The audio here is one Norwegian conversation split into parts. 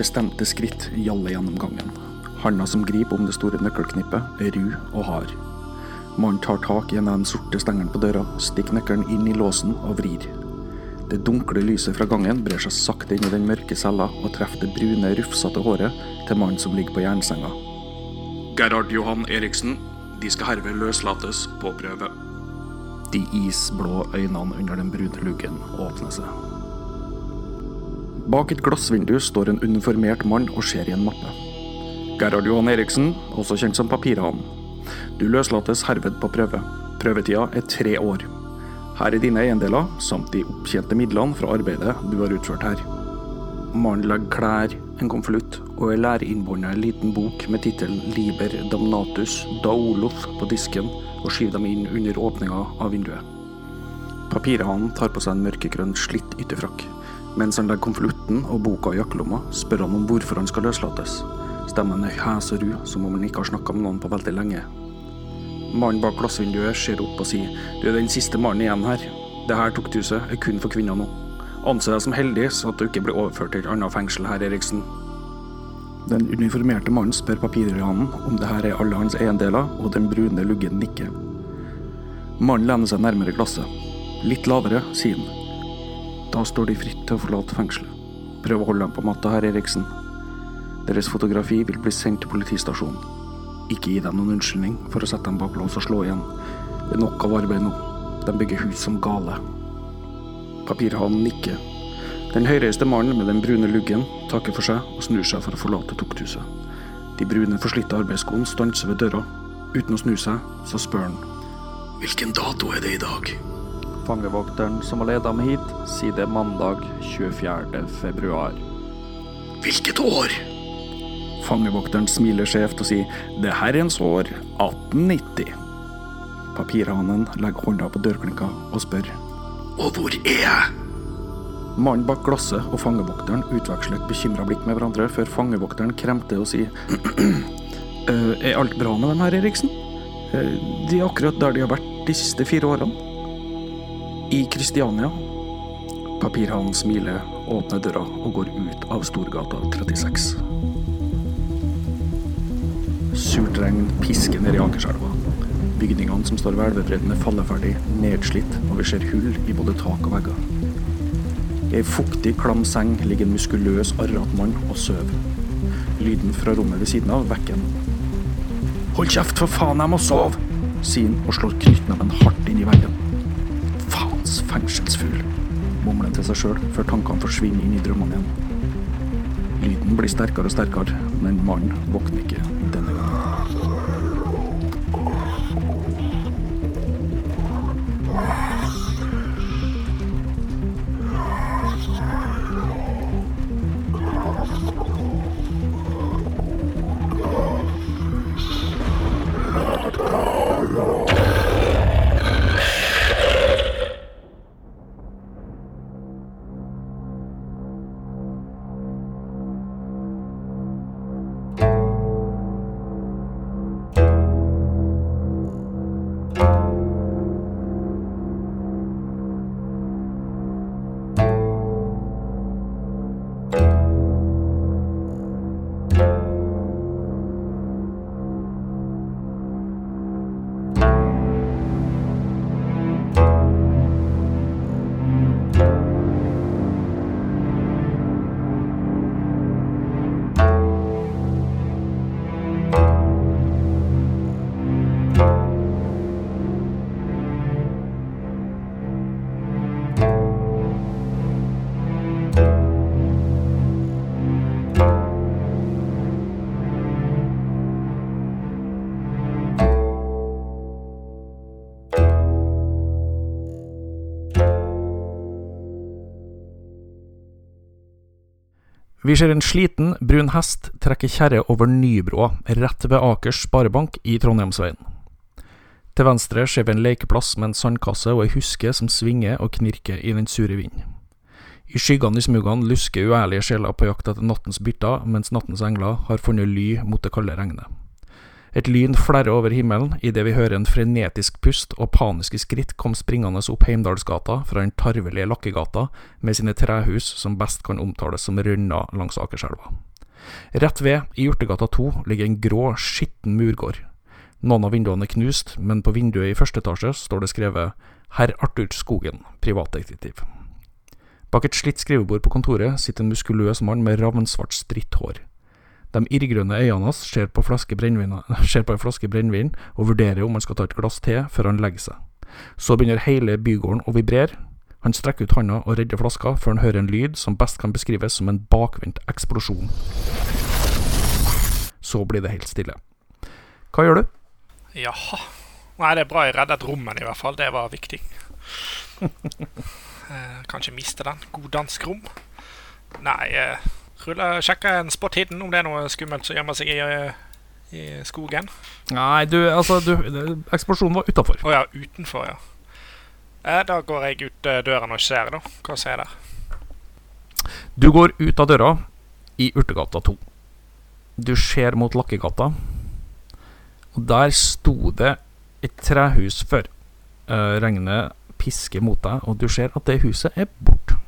bestemte skritt gjaller gjennom gangen. Handa som griper om det store nøkkelknippet, er ru og hard. Mannen tar tak i en av de sorte stengene på døra, stikker nøkkelen inn i låsen og vrir. Det dunkle lyset fra gangen brer seg sakte inn i den mørke cella og treffer det brune, rufsete håret til mannen som ligger på jernsenga. Gerhard Johan Eriksen, de skal herved løslates på prøve. De isblå øynene under den brune luggen åpner seg. Bak et glassvindu står en uniformert mann og ser i en mappe. Gerhard Johan Eriksen, også kjent som Papirhanen. Du løslates herved på prøve. Prøvetida er tre år. Her er dine eiendeler, samt de opptjente midlene fra arbeidet du har utført her. Mannen legger klær, en konvolutt og læreinnbåndet en liten bok med tittelen Liber Damnatus Daolof på disken, og skyver dem inn under åpninga av vinduet. Papirhanen tar på seg en mørkegrønn, slitt ytterfrakk. Mens han legger konvolutten og boka i jakkelomma, spør han om hvorfor han skal løslates. Stemmen er hes og ru, som om han ikke har snakka med noen på veldig lenge. Mannen bak glassvinduet ser opp og sier du er den siste mannen igjen her. Det her tukthuset er kun for kvinner nå. Anse deg som heldig så at du ikke blir overført til et annet fengsel her, Eriksen. Den uniformerte mannen spør papirhanen om det her er alle hans eiendeler, og den brune luggen nikker. Mannen lener seg nærmere glasset. Litt lavere, sier han. Da står de fritt til å forlate fengselet. Prøv å holde dem på matta, herr Eriksen. Deres fotografi vil bli sendt til politistasjonen. Ikke gi dem noen unnskyldning for å sette dem bak lås og slå igjen. Det er nok av arbeid nå. De bygger hus som gale. Papirhanen nikker. Den høyreiste mannen med den brune luggen takker for seg og snur seg for å forlate tukthuset. De brune, forslitte arbeidsskoene stanser ved døra. Uten å snu seg, så spør han. Hvilken dato er det i dag? Fangevokteren som har ledet meg hit, er mandag 24. februar. Hvilket år? Fangevokteren smiler skjevt og sier det herrens år 1890. Papirhanen legger hånda på dørklinka og spør. Og hvor er jeg? Mannen bak glasset og fangevokteren utveksler et bekymra blikk med hverandre, før fangevokteren kremter og sier «Øh, Er alt bra med dem her, Eriksen? «Øh, De er akkurat der de har vært de siste fire årene. I Kristiania. Papirhanen smiler, åpner døra og går ut av Storgata 36. Surt regn pisker ned i Akerselva. Bygningene som står ved elvebredden er falleferdig, nedslitt, og vi ser hull i både tak og vegger. I ei fuktig, klam seng ligger en muskuløs, arrete mann og sover. Lyden fra rommet ved siden av vekker ham. Hold kjeft, for faen, jeg må sove! sier han og slår knyttneven hardt inn i veggen. Fengselsfugl, mumler til seg sjøl før tankene forsvinner inn i drømmene igjen. Lyden blir sterkere og sterkere, men mannen våkner ikke Vi ser en sliten, brun hest trekke kjerre over Nybroa, rett ved Akers Sparebank i Trondheimsveien. Til venstre ser vi en lekeplass med en sandkasse og ei huske som svinger og knirker i den sure vinden. I skyggene i smugene lusker uærlige sjeler på jakt etter nattens bytter, mens nattens engler har funnet ly mot det kalde regnet. Et lyn flerrer over himmelen idet vi hører en frenetisk pust og paniske skritt komme springende opp Heimdalsgata fra den tarvelige Lakkegata med sine trehus som best kan omtales som rønner langs Akerselva. Rett ved, i Hjortegata 2, ligger en grå, skitten murgård. Noen av vinduene er knust, men på vinduet i første etasje står det skrevet Herr Arthur Skogen, privatdetektiv. Bak et slitt skrivebord på kontoret sitter en muskuløs mann med ravnsvart stritthår. De irrgrønne øynene hans ser på, ser på en flaske brennevin og vurderer om han skal ta et glass te før han legger seg. Så begynner hele bygården å vibrere. Han strekker ut handa og redder flaska før han hører en lyd som best kan beskrives som en bakvendt eksplosjon. Så blir det helt stille. Hva gjør du? Jaha. Nei, det er bra jeg reddet rommen, i hvert fall. Det var viktig. eh, kanskje miste den. God dansk rom. Nei, eh, rulle, sjekke en spot hidden om det er noe skummelt som gjemmer seg i, i skogen. Nei, du, altså du, Eksplosjonen var utafor. Å ja, utenfor, ja. Eh, da går jeg ut eh, døren og ser, da. Hva ser jeg der? Du går ut av døra i Urtegata 2. Du ser mot Lakkegata, og der sto det et trehus før. Eh, regnet pisker mot deg, og du ser at det huset er borte.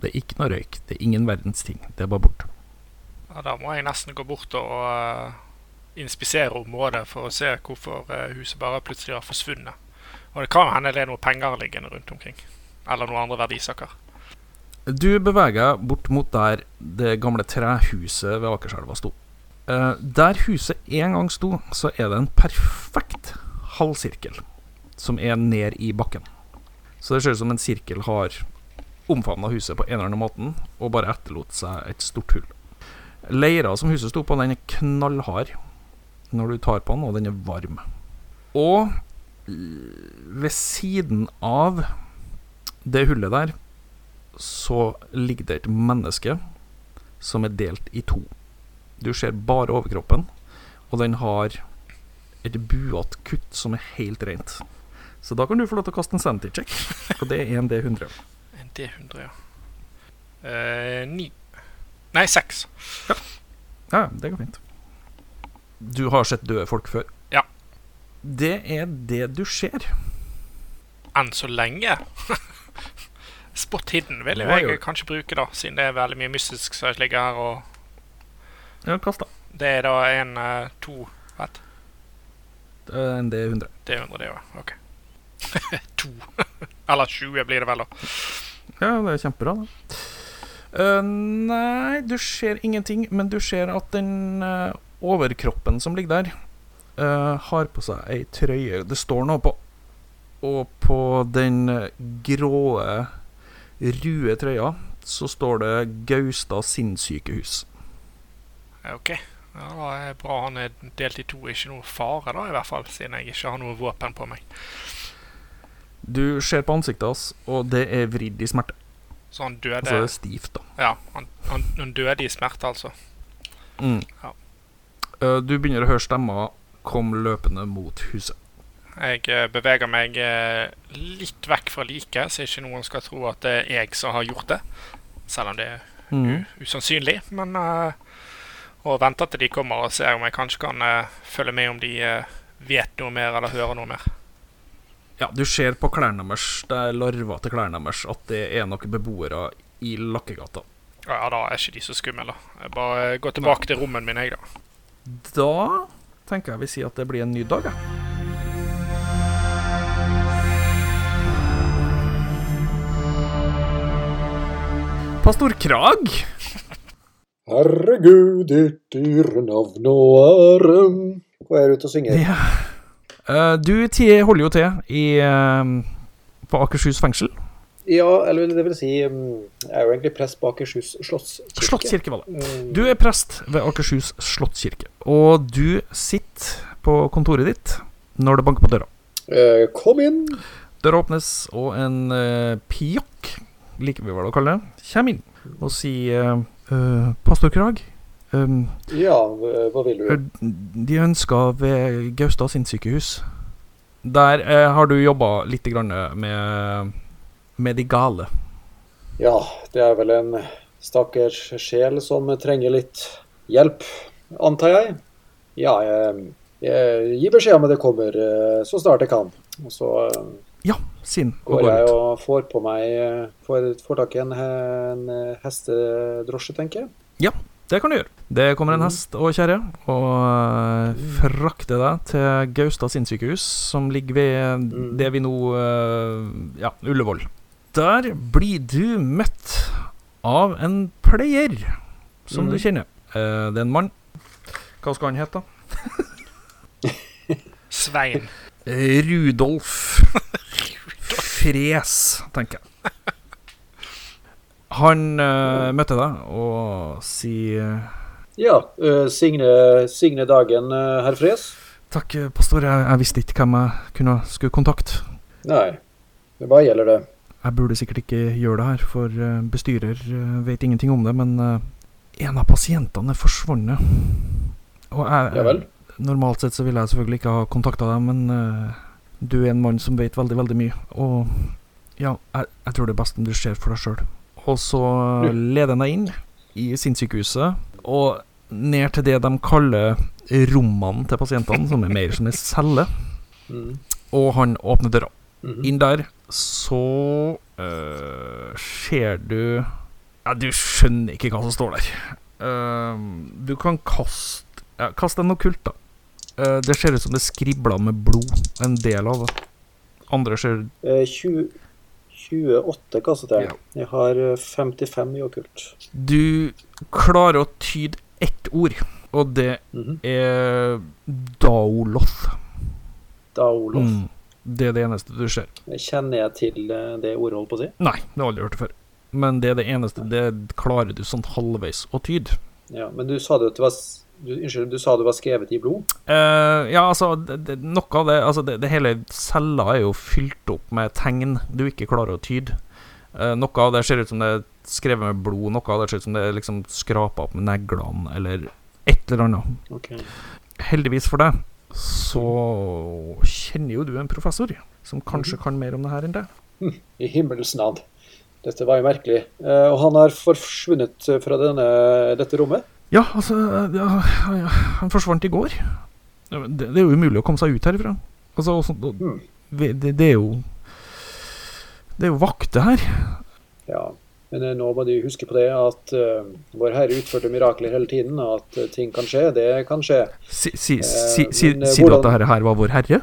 Det er ikke noe røyk, det er ingen verdens ting. Det er bare borte. Ja, da må jeg nesten gå bort og uh, inspisere området for å se hvorfor uh, huset bare plutselig har forsvunnet. Og det kan hende det er noe penger liggende rundt omkring. Eller noen andre verdisaker. Du beveger deg bort mot der det gamle trehuset ved Akerselva sto. Uh, der huset en gang sto, så er det en perfekt halvsirkel som er ned i bakken. Så det ser ut som en sirkel har omfavna huset på en eller annen måte og bare etterlot seg et stort hull. Leira som huset sto på, den er knallhard når du tar på den, og den er varm. Og ved siden av det hullet der, så ligger det et menneske som er delt i to. Du ser bare overkroppen, og den har et buete kutt som er helt rent. Så da kan du få lov til å kaste en sanity check, og det er en D100. En D100, ja. Eh, ni. Nei, seks. Ja. ja, det går fint. Du har sett døde folk før? Ja. Det er det du ser. Enn så lenge. Spot hidden vil jeg, jeg kanskje bruke, da, siden det er veldig mye mystisk som ligger her. Og Ja, kast da. det er da en uh, to vet. Det er en D100. D100, det òg. OK. to. Eller 20 blir det vel, da. Ja, det er kjempebra, da. Uh, nei, du ser ingenting, men du ser at den uh, overkroppen som ligger der, uh, har på seg ei trøye Det står noe på. Og på den eh, grå, røde trøya så står det Gaustad sinnssykehus. OK. Ja, da er det bra han er delt i to. Ikke noe fare, da, i hvert fall, siden jeg ikke har noe våpen på meg. Du ser på ansiktet hans, og det er vridd i smerte. Så han døde Altså det er stivt, da. Ja, han, han, han døde i smerte, altså. Mm. Ja. Eh, du begynner å høre stemmer komme løpende mot huset. Jeg eh, beveger meg eh, litt vekk fra liket, så ikke noen skal tro at det er jeg som har gjort det. Selv om det er Mm. usannsynlig. Men uh, Og venter til de kommer og ser om jeg kanskje kan uh, følge med om de uh, vet noe mer eller hører noe mer. Ja, du ser på klærne deres, det er larver til klærne deres, at det er noen beboere i Lakkegata. Ja, da er ikke de så skumle. da. Jeg bare eh, går tilbake til rommene min, jeg, da. Da tenker jeg vi sier at det blir en ny dag, jeg. Pastor Krag, Herregud, ditt dyre navn og ære. Hva er du ute og synger? ja. Eh, du holder jo til i, eh, på Akershus fengsel. Ja, eller det vil si, mm, jeg er jo egentlig prest på Akershus slottskirke. Slottskirke var det. Mm, Du er prest ved Akershus slottskirke, og du sitter på kontoret ditt når det banker på døra. eh, Kom inn. Døra åpnes, og en uh, piokk, liker vi vel å kalle det, kommer inn og sier eh, Pastor Krag, um, Ja, hva vil du? de ønsker ved Gaustad sin sykehus Der eh, har du jobba litt grann med, med de gale. Ja, det er vel en stakkars sjel som trenger litt hjelp, antar jeg. Ja, jeg, jeg gir beskjed om at det kommer eh, så snart jeg kan. Og så eh, Ja, sin. Går går jeg ut. og får på meg eh, Får, får tak i en, en eh, hestedrosje, tenker jeg. Det kan du gjøre. Det kommer en Mhm. hest og kjerre og eh, frakter deg til Gaustad sinnssykehus, som ligger ved Mhm. det vi nå eh, Ja, Ullevål. Der blir du møtt av en pleier som du Mhm. kjenner. Eh, det er en mann. Hva skal han hete, da? Svein. Rudolf Fres, tenker jeg. Han uh, møtte deg og sier Ja, uh, Signe, Signe Dagen, uh, herr Fres? Takk, eh, pastor. Jeg, jeg visste ikke hvem jeg kunne skulle kontakte. Nei, hva gjelder det? Jeg burde sikkert ikke gjøre det her, for eh, bestyrer eh, vet ingenting om det, men eh, en av pasientene er forsvunnet. Og jeg, Ja vel? Normalt sett så ville jeg selvfølgelig ikke ha kontakta deg, men eh, du er en mann som vet veldig, veldig mye. Og ja, jeg, jeg tror det er best om du ser for deg sjøl. Og så leder han deg inn i sinnssykehuset, og ned til det de kaller rommene til pasientene, som er mer som en celle. Mm. Og han åpner døra. Mm. Inn der så øh, ser du Ja, du skjønner ikke hva som står der. Uh, du kan kaste ja, Kast en okkult, da. Uh, det ser ut som det skribler med blod. En del av det. Andre ser uh, 20, 28 kastet jeg. Ja. Jeg har eh, 55 i okkult. Du klarer å tyde ett ord, og det Mhm. er Daoloth. Daoloth. Mm. Det er det eneste du ser. Kjenner jeg til eh, det ordet, holdt på å si? Nei, det har jeg aldri hørt det før. Men det er det eneste. Det klarer du sånn halvveis å tyde. Ja, men du sa det at det var du, Unnskyld, du sa det var skrevet i blod? Uh, ja, altså, det, noe av det Altså, det, det hele cella er jo fylt opp med tegn du ikke klarer å tyde. Uh, noe av det ser ut som det er skrevet med blod, noe av det ser ut som det er liksom skrapa opp med neglene, eller et eller annet. Ok. Heldigvis for deg så kjenner jo du en professor som kanskje kan mer om det her enn det. I himmelens navn. Dette var jo merkelig. Eh, og han har forsvunnet fra denne, dette rommet? Ja, altså ja, ja, Han forsvant i går. Det, det er jo umulig å komme seg ut herifra. Altså, også, og- vi- det, det er jo Det er jo vakter her. Ja. Men eh, nå må du huske på det at uh, Vår Herre utførte mirakler hele tiden, og at uh, ting kan skje. Det kan skje. Si, si, Eh, si, si, men, eh, sier du at dette her var vår herre?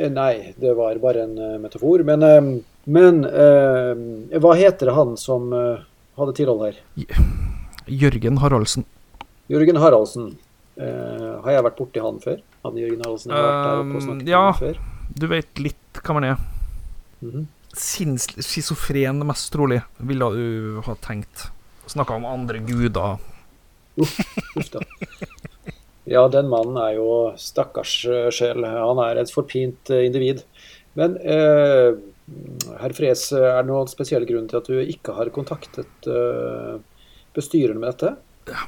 Eh, Nei, det var bare en eh, metafor. Men, eh, men eh, hva heter han som eh, hadde tilhold her? Jørgen Haraldsen. Jørgen Haraldsen. Uh, har jeg vært borti han før? Han Jørgen Haraldsen har vært der oppe og Um, snakket ja. med han før? Du vet litt hva man er. Sinns schizofren, mest trolig, ville du ha tenkt. Snakka om andre guder. Uff da. Ja, den mannen er jo stakkars eh, sjel. Han er et forpint eh, individ. Men uh, herr Fres, er det noen spesiell grunn til at du ikke har kontaktet eh, du med dette? Ja.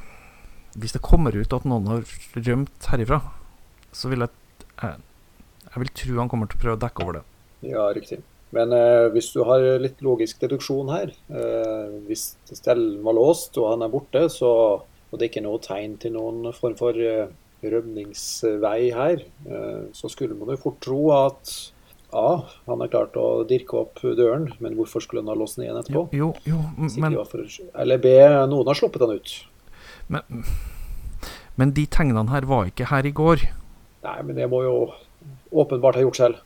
Hvis det kommer ut at noen har rømt herifra, så vil jeg Jeg, jeg vil tro han kommer til å prøve å dekke over det. Ja, riktig. Men eh, hvis du har litt logisk deduksjon her eh, Hvis stellen var låst og han er borte, så, og det ikke er noe tegn til noen form for eh, rømningsvei her, eh, så skulle man jo fort tro at A. Han har klart å dirke opp døren, men hvorfor skulle han ha låst den igjen etterpå? Jo, jo, men, for, eller B. Noen har sluppet han ut. men Men de tegnene her var ikke her i går. Nei, men det må jo åpenbart ha gjort selv.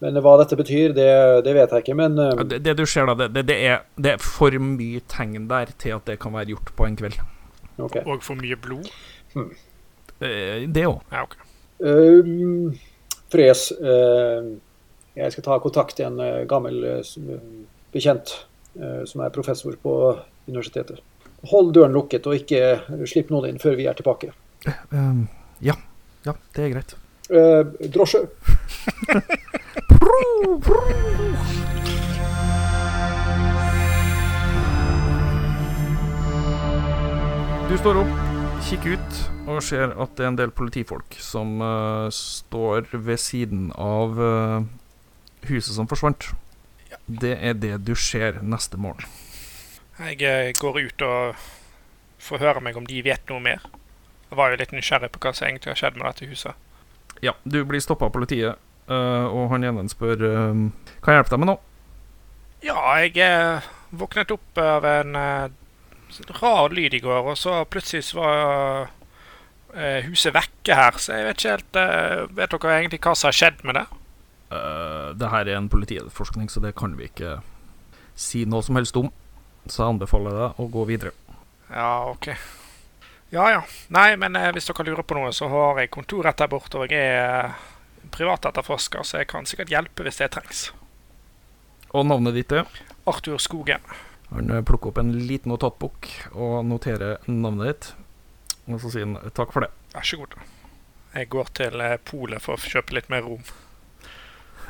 Men hva dette betyr, det, det vet jeg ikke. Men eh, Ja, Det, det du ser da, det, det, det, er, det er for mye tegn der til at det kan være gjort på en kveld. Okay. Og for mye blod. Hmm. Det òg. Ja, ok. Um, Fres, eh, jeg skal ta kontakt med en eh, gammel eh, bekjent eh, som er professor på universitetet. Hold døren lukket, og ikke slipp noen inn før vi er tilbake. Um, ja. Ja, det er greit. Uh, drosje. Du står opp, kikker ut og ser at det er en del politifolk som uh, står ved siden av huset som forsvant. Det er det du ser neste morgen. Jeg eh, går ut og får høre meg om de vet noe mer. Jeg var jo litt nysgjerrig på hva som egentlig har skjedd med dette huset. Ja, du blir stoppa av politiet, eh, og han ene spør eh, Kan jeg hjelpe deg med noe? Ja, jeg eh, våknet opp av en eh, rar lyd i går, og så plutselig var eh, huset vekke her. Så jeg vet ikke helt eh, Vet dere egentlig hva som har skjedd med det? Uh, det her er en politietterforskning, så det kan vi ikke si noe som helst om. Så jeg anbefaler deg å gå videre. Ja, OK. Ja ja. Nei, men eh, hvis dere lurer på noe, så har jeg kontor rett der borte, og jeg er eh, privatetterforsker, så jeg kan sikkert hjelpe hvis det trengs. Og navnet ditt er? Arthur Skogen. Han eh, plukker opp en liten notatbok og noterer navnet ditt. Og så sier han takk for det. Vær så god. Jeg går til eh, polet for å kjøpe litt mer rom.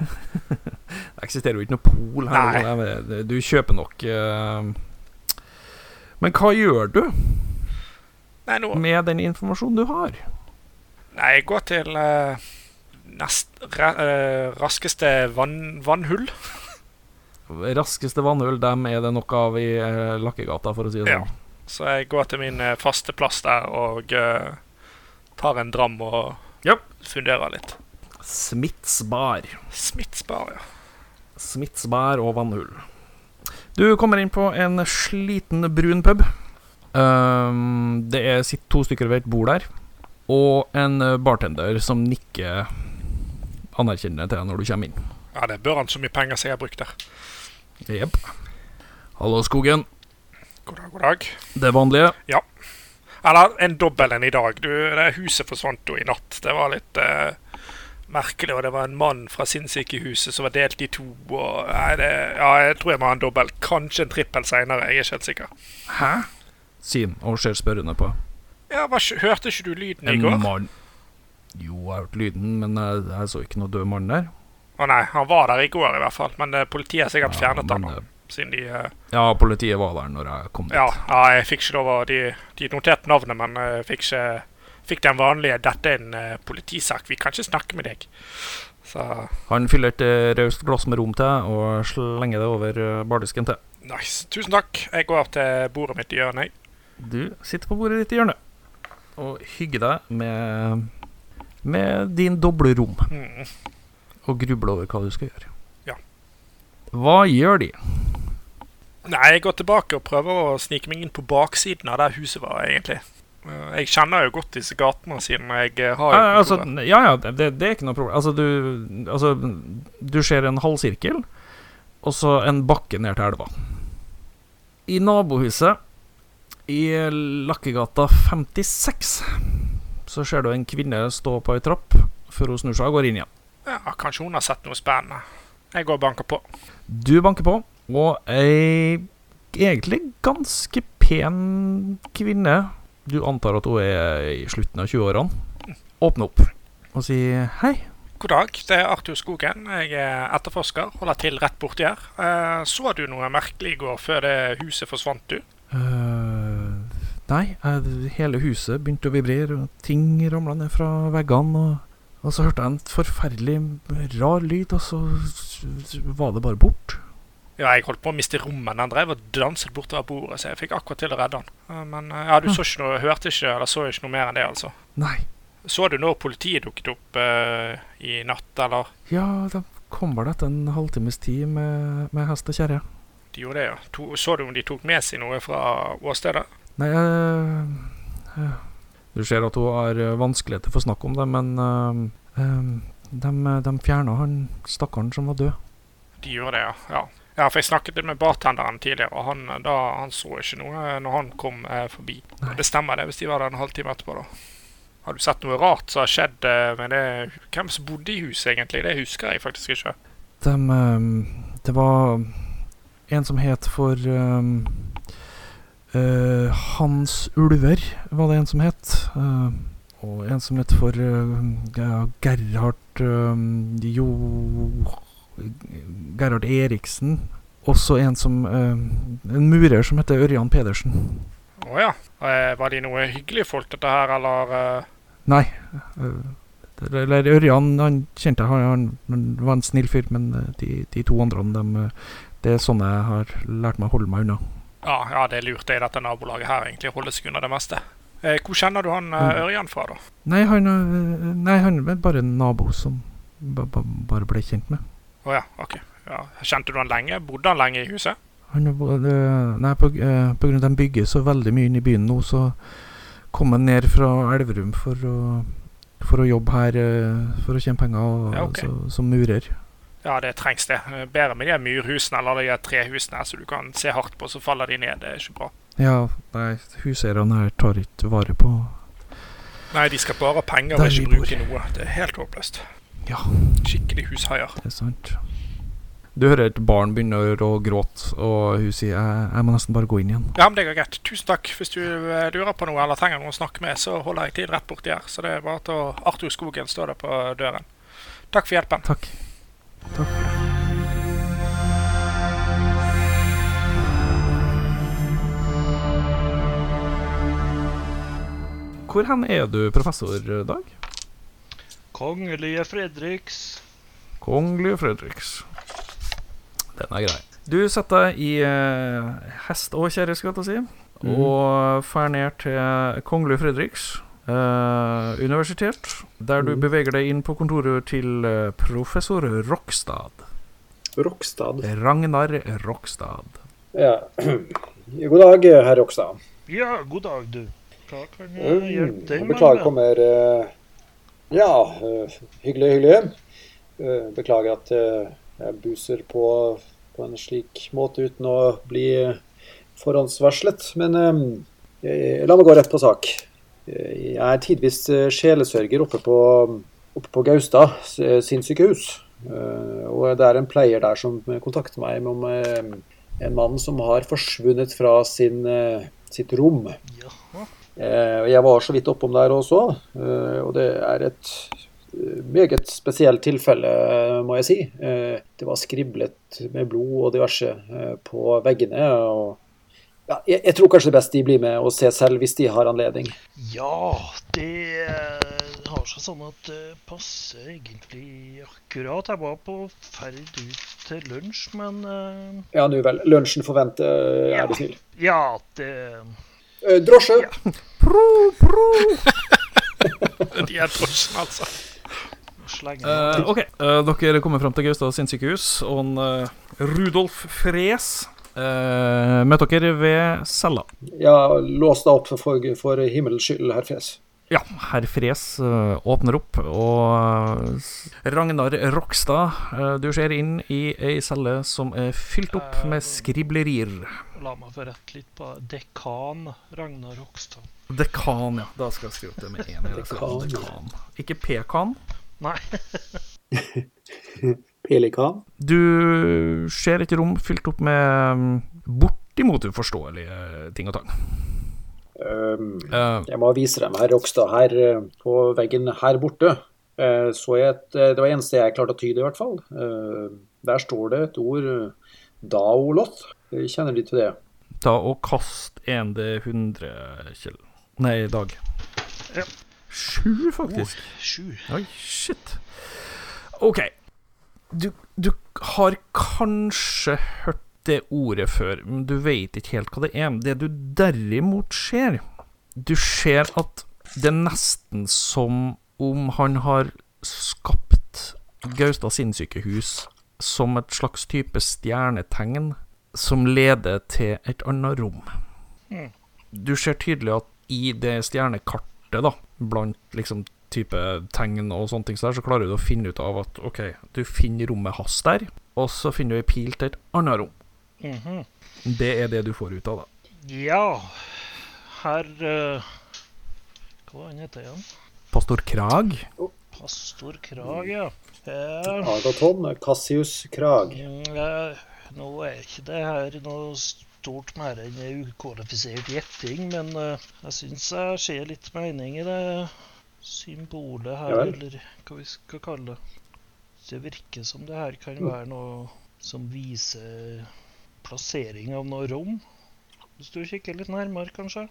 Det eksisterer jo ikke noe pol her. Nei. Du kjøper nok eh, Men hva gjør du Nei, nå med den informasjonen du har? Nei, jeg går til eh, nest, ra, eh, raskeste vann, vannhull. Raskeste vannhull, dem er det nok av i Lakkegata, for å si det Ja. sånn. Så jeg går til min faste plass der og tar en dram og yep. funderer litt. Smitsbar. Smitsbar, ja. Smitsbær og vannhull. Du kommer inn på en sliten, brun pub. Um, det er sitt to stykker ved et bord der. Og en eh, bartender som nikker anerkjennende til deg når du kommer inn. Ja, det bør han så mye penger som jeg har brukt der. Jepp. Hallo, Skogen. God dag, god dag. Det vanlige. Ja. Eller en dobbel en i dag. Du, det huset forsvant jo i natt. Det var litt eh, merkelig. Og det var en mann fra sinnssykehuset som var delt i to. Og, nei, det, ja, jeg tror jeg må ha en dobbel. Kanskje en trippel seinere. Jeg er ikke helt sikker. Hæ? Sin og ser spørrende på. Ja, hva, Hørte ikke du lyden i En går? mann Jo, jeg har hørt lyden, men jeg, jeg så ikke noe død mann der. Å nei, han var der i går i hvert fall. Men eh, politiet har sikkert Ja, fjernet men, han nå. Siden de uh, Ja, politiet var der når jeg kom dit. ja, ja, jeg fikk ikke lov å De, de noterte navnet, men jeg fikk ikke Fikk den vanlige 'Dette er en uh, politisak. Vi kan ikke snakke med deg'. Så Han fyller et eh, raust glass med rom til og slenger det over eh, bardisken til. nice. Tusen takk. Jeg går til bordet mitt i hjørnet. Du sitter på bordet ditt i hjørnet og hygger deg med, med din doble rom Mm. og grubler over hva du skal gjøre. Ja. Hva gjør de? Nei, jeg går tilbake og prøver å snike meg inn på baksiden av der huset var, egentlig. Eh, Jeg kjenner jo godt disse gatene siden jeg eh, har Ja, altså, ja, ja, det, det er ikke noe problem. Altså, du, altså, du ser en halvsirkel, og så en bakke ned til elva. I nabohuset, i Lakkegata 56, så ser du en kvinne stå på ei trapp før hun snur seg og går inn igjen. Ja, kanskje hun har sett noe spennende. Jeg går og banker på. Du banker på, og ei egentlig ganske pen kvinne, du antar at hun er i slutten av 20-årene, Åpne opp og si hei. God dag, det er Arthur Skogen. Jeg er etterforsker. Holder til rett borti her. Eh, Så du noe merkelig i går før det huset forsvant, du? Uh, nei, eh, hele huset begynte å vibrere, og ting ramla ned fra veggene. Og, og så hørte jeg en forferdelig rar lyd, og så var det bare bort. Ja, jeg holdt på å miste rommet. Han drev og danset bortover bordet, så jeg fikk akkurat til å redde han. Men eh, ja, du så ikke noe, hørte ikke eller så ikke noe mer enn det, altså. Nei. Så du når politiet dukket opp uh, i natt, eller? Ja, de kom vel etter en halvtimes tid med, med hest og kjerre. De gjorde det, ja. To, så du om de tok med seg noe fra åstedet? Nei, uh, uh, Du ser at hun har vanskeligheter for å snakke om det, men de, de fjerna han stakkaren som var død. De gjorde det, ja. ja. Ja, for jeg snakket litt med bartenderen tidligere, og han, da, han så ikke noe når han kom eh, forbi. Nei. Det stemmer det, hvis de var der en halvtime etterpå, da. Har du sett noe rart som har skjedd eh, med det Hvem som bodde i huset, egentlig? Det husker jeg faktisk ikke. De, øh, det var en som het for um, uh, Hans Ulver, var det en som het. Uh, og en som het for uh, Gerhard øh, Jo Gerhard Eriksen. Også en som øh, En murer som heter Ørjan Pedersen. Å ja. Eh, var de noe hyggelige folk, dette her, eller eh, Nei. eller Ørjan, han kjente jeg, han, han var en snill fyr, men de, de to andre, øh, det er sånn jeg har lært meg å holde meg unna. ja, ja, det lurte jeg det dette nabolaget her, egentlig. holder seg unna det meste. Eh, hvor kjenner du han eh, Mm. Ørjan fra, da? Nei, han, nei, han er bare en nabo som ba, ba, bare ble kjent med. Å ja, OK. Ja. Kjente du han lenge? Bodde han lenge i huset? Han er nei, på, eh, på grunn av at de bygger så veldig mye inn i byen nå, så kom han ned fra Elverum for å, for å jobbe her eh, for å tjene penger og, Ja, okay. så, som murer. Ja, det trengs det. Eh, Bedre med de murhusene eller de trehusene så du kan se hardt på, så faller de ned. Det er ikke bra. Ja, nei, huseierne her tar ikke vare på Nei, de skal bare ha penger og ikke bruke noe. Det er helt håpløst. Ja. Skikkelig hushaier. Det er sant. Du hører et barn begynner å gråte, og hun sier jeg, jeg må nesten bare gå inn igjen. Ja, men det går greit. Tusen takk. Hvis du eh, lurer på noe eller trenger noen å snakke med, så holder jeg til rett borti her. Så det er bare til å Arthur Skogen står der på døren. Takk for hjelpen. Takk. Takk for det. Hvor hen er du, professor Dag? Kongelige Fredriks. Kongelige Fredriks. Den er grei. Du setter deg i eh, hest og kjerre, skal jeg si, mm. og drar ned til Kongelige Fredriks eh, universitet, der du mm. beveger deg inn på kontoret til eh, professor Rokstad. Rokstad. Ragnar Rokstad. Ja. God dag, herr Rokstad. Ja, god dag, du. Hva kan jeg Mm, hjelpe deg med? Beklager, kommer eh, Ja, eh, hyggelig, hyggelig. Eh, Beklager at eh, jeg buser på på en slik måte uten å bli forhåndsvarslet. Men la meg gå rett på sak. Jeg er tidvis sjelesørger oppe på, oppe på Gaustad sinnssykehus. Eh, Og det er en pleier der som kontakter meg om en mann som har forsvunnet fra sin, sitt rom. Jaha. Eh, Jeg var så vidt oppom der også, eh, og det er et eh, meget spesielt tilfelle, må jeg si. Eh, Det var skriblet med blod og diverse på veggene. og ja, jeg, jeg tror kanskje det er best de blir med og ser selv hvis de har anledning. Ja, det har seg sånn at det passer egentlig akkurat. Jeg var på ferd ut til lunsj, men Ja, nå vel. Lunsjen forventer, er du snill. ja, det Eh, Drosje! Pro, pro! De er drosjen, altså. Eh, ok, uh, dere kommer fram til Gaustad sinnssykehus, og en, uh, Rudolf Fres Uh, møter dere ved cella. Ja, lås deg opp for, for himmelens skyld, herr Fres. Ja, herr Fres eh, åpner opp, og eh, Ragnar Rokstad, eh, du ser inn i ei celle som er fylt opp med skriblerier. La meg få rette litt på dekan Ragnar Rokstad. Dekan, ja. Da skal jeg skrive opp det med én. Dekan. Dekan. Ikke pekan. Nei, Pelikan. Du ser et rom fylt opp med mm, bortimot uforståelige ting og tang. Um, Eh, Jeg må vise dem her, Rokstad her eh, på veggen her borte. eh, Så jeg et, eh, det var eneste jeg klarte å tyde, i hvert fall. Eh, Der står det et ord Daoloth. Kjenner de til det? ta og kast 1D100, Kjell. Nei, Dag. Ja. Sju, faktisk. sju. Oi, shit. OK. Du, du har kanskje hørt det ordet før, men du vet ikke helt hva det er. Det du derimot ser Du ser at det er nesten som om han har skapt Gaustad sinnssykehus som et slags type stjernetegn som leder til et annet rom. Mm. Du ser tydelig at i det stjernekartet, da, blant liksom type tegn og sånne ting, så, der, så klarer du å finne ut av at OK, du finner rommet hans der, og så finner du ei pil til et annet rom. Mhm. Det er det du får ut av da. Ja, herr uh, Hva var han heter igjen? Pastor Krag. Pastor Krag, ja. Eh, Agaton Cassius Krag. mm, eh, nå er ikke det her noe stort mer enn en ukvalifisert gjetting, men eh, jeg syns jeg ser litt mening i det symbolet her, Ja eller hva vi skal kalle det. Det virker som det her kan Mm. være noe som viser plassering av noe rom. Hvis du kikker litt nærmere, kanskje?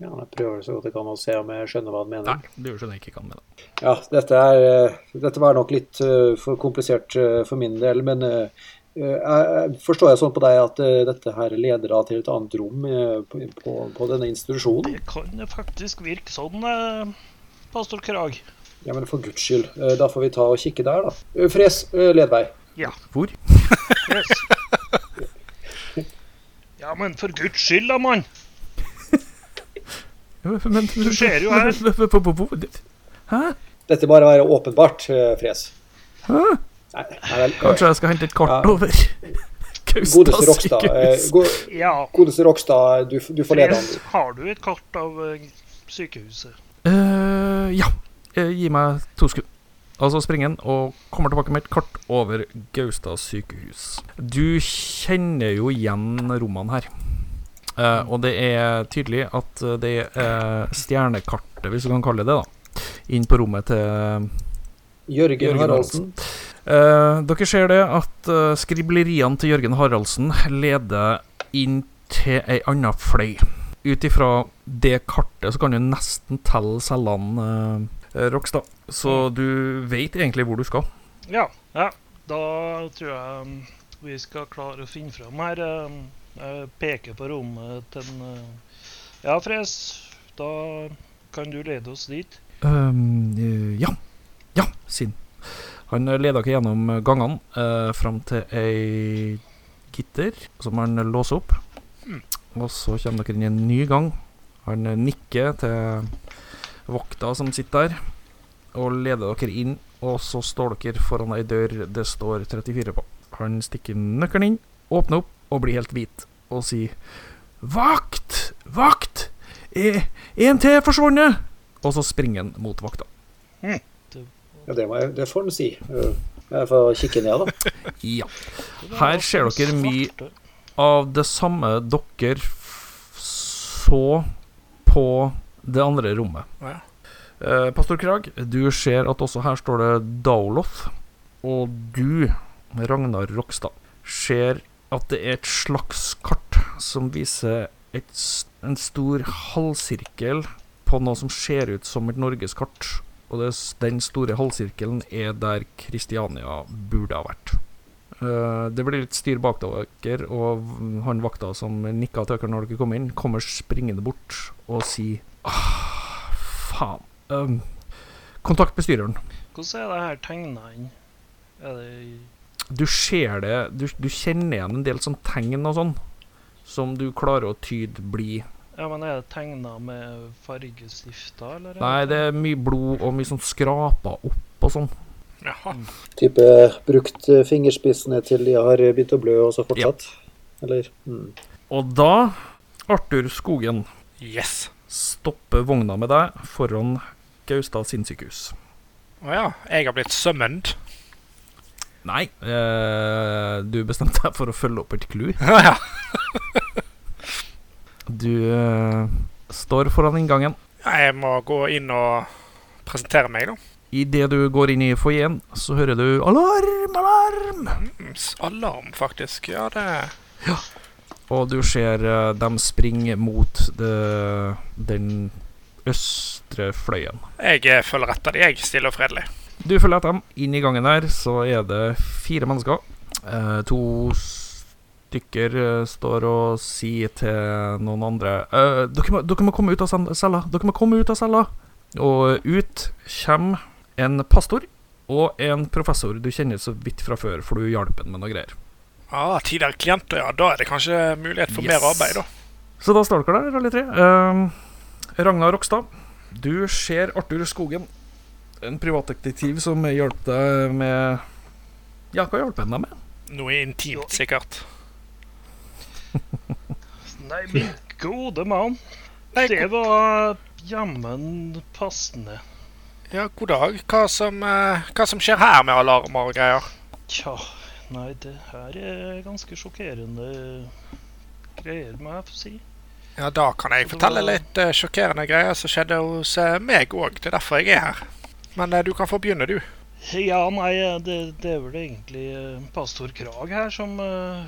Ja, jeg prøver så godt jeg kan å se om jeg skjønner hva han mener. Nei, du skjønner ikke hva han mener. Ja, dette, er, eh, dette var nok litt eh, for komplisert eh, for min del, men jeg- forstår jeg sånn på deg at dette her leder da til et annet rom på, på, på denne institusjonen? Det kan faktisk virke sånn, pastor Krag. Ja, men for guds skyld, da får vi ta og kikke der, da. Fres, led vei. Ja. Hvor? Yes. Ja, men for guds skyld, da, mann! Men, Du ser jo her. Hæ? Dette bare være åpenbart, eh, Fres. Hæ? Nei, nei. Kanskje jeg skal hente et kart Ja. over Gaustad Godeste Rokstad. eh, sykehus? go- Ja, Godeste Rokstad, du, du får lede an. har du et kart av eh, sykehuset? Eh, ja. Gi meg to skudd. Og så springer han og kommer tilbake med et kart over Gaustad sykehus. Du kjenner jo igjen rommene her. Uh, og det er tydelig at det er stjernekartet, hvis du kan kalle det det, da. Inn på rommet til Jørgen Jørgen Haraldsen. Uh, dere ser det at uh, skribleriene til Jørgen Haraldsen leder inn til ei anna fløy. Ut ifra det kartet så kan du nesten telle cellene, uh, Rokstad. Så du vet egentlig hvor du skal. Ja, ja. Da tror jeg um, vi skal klare å finne fram her. Um, jeg peker på rommet til en uh, Ja, Fres, da kan du lede oss dit. Um, eh, ja. Ja, Sinn. Han eh, leder dere gjennom gangene uh, fram til ei gitter som han låser opp. Og så kommer dere inn i en ny gang. Han eh, nikker til vakta som sitter der, og leder dere inn. Og så står dere foran ei dør det står 34 på. Han stikker nøkkelen inn, åpner opp og blir helt hvit og sier Vakt! Vakt! En til forsvunnet! Og så springer han mot vakta. Ja, det, må jeg, det får han si. Jeg får kikke ned, da. Ja. Her ser dere mye av det samme dere så på det andre rommet. Ja. Eh, Pastor Krag, du ser at også her står det Daoloth. Og du, Ragnar Rokstad, ser at det er et slags kart som viser et, en stor halvsirkel på noe som ser ut som et norgeskart. Og det, den store halvsirkelen er der Kristiania burde ha vært. Uh, det blir litt styr bak dere, og han vakta som nikka til dere når dere kom inn, kommer springende bort og sier ah, faen. Um, kontakt bestyreren. Hvordan er det her tegna inn? Er det Du ser det Du, du kjenner igjen en del sånn tegn og sånn, som du klarer å tyde blir Ja, men er det tegna med fargestifter, eller? er Nei, det er mye blod og mye sånn skrapa opp og sånn. Jaha. Type brukt eh, fingerspissene til de har begynt å blø, og så fortsatt? Ja. Eller? Mm. Og da, Arthur Skogen, Yes. stopper vogna med deg foran Gaustad sinnssykehus. Å ja. Jeg har blitt summoned. Nei, eh, du bestemte deg for å følge opp et clou. Ja. Du eh, står foran inngangen. Jeg må gå inn og presentere meg, da. Idet du går inn i foajeen, så hører du alarm, alarm! Mm, Alarm, faktisk. Ja, det Ja. Og du ser eh, dem springe mot det, den østre fløyen. Jeg eh, følger etter dem, jeg. Stille og fredelig. Du følger etter dem. Inn i gangen der så er det fire mennesker. Eh, to stykker eh, står og sier til noen andre eh, dere, må, dere må komme ut av cella. Dere må komme ut av cella. Og ut kommer en pastor og en professor du kjenner så vidt fra før, for du hjalp ham med noe greier. Ah, tidligere klienter, ja. Da er det kanskje mulighet for Yes. mer arbeid, da. Så da står dere der, alle tre. Eh, Ragnar Rokstad, du ser Arthur Skogen, en privatdetektiv som hjalp deg med Ja, hva hjalp han deg med? Noe intimt, sikkert. Nei, min gode mann. Det var jammen passende. Ja, god dag. Hva som, eh, hva som skjer her med alarmer og greier? Tja, nei, det her er ganske sjokkerende greier, må jeg få si. Ja, da kan jeg fortelle litt eh, sjokkerende greier som skjedde hos eh, meg òg. Det er derfor jeg er her. Men eh, du kan få begynne, du. Ja, nei, det, det er vel egentlig pastor Krag her som uh,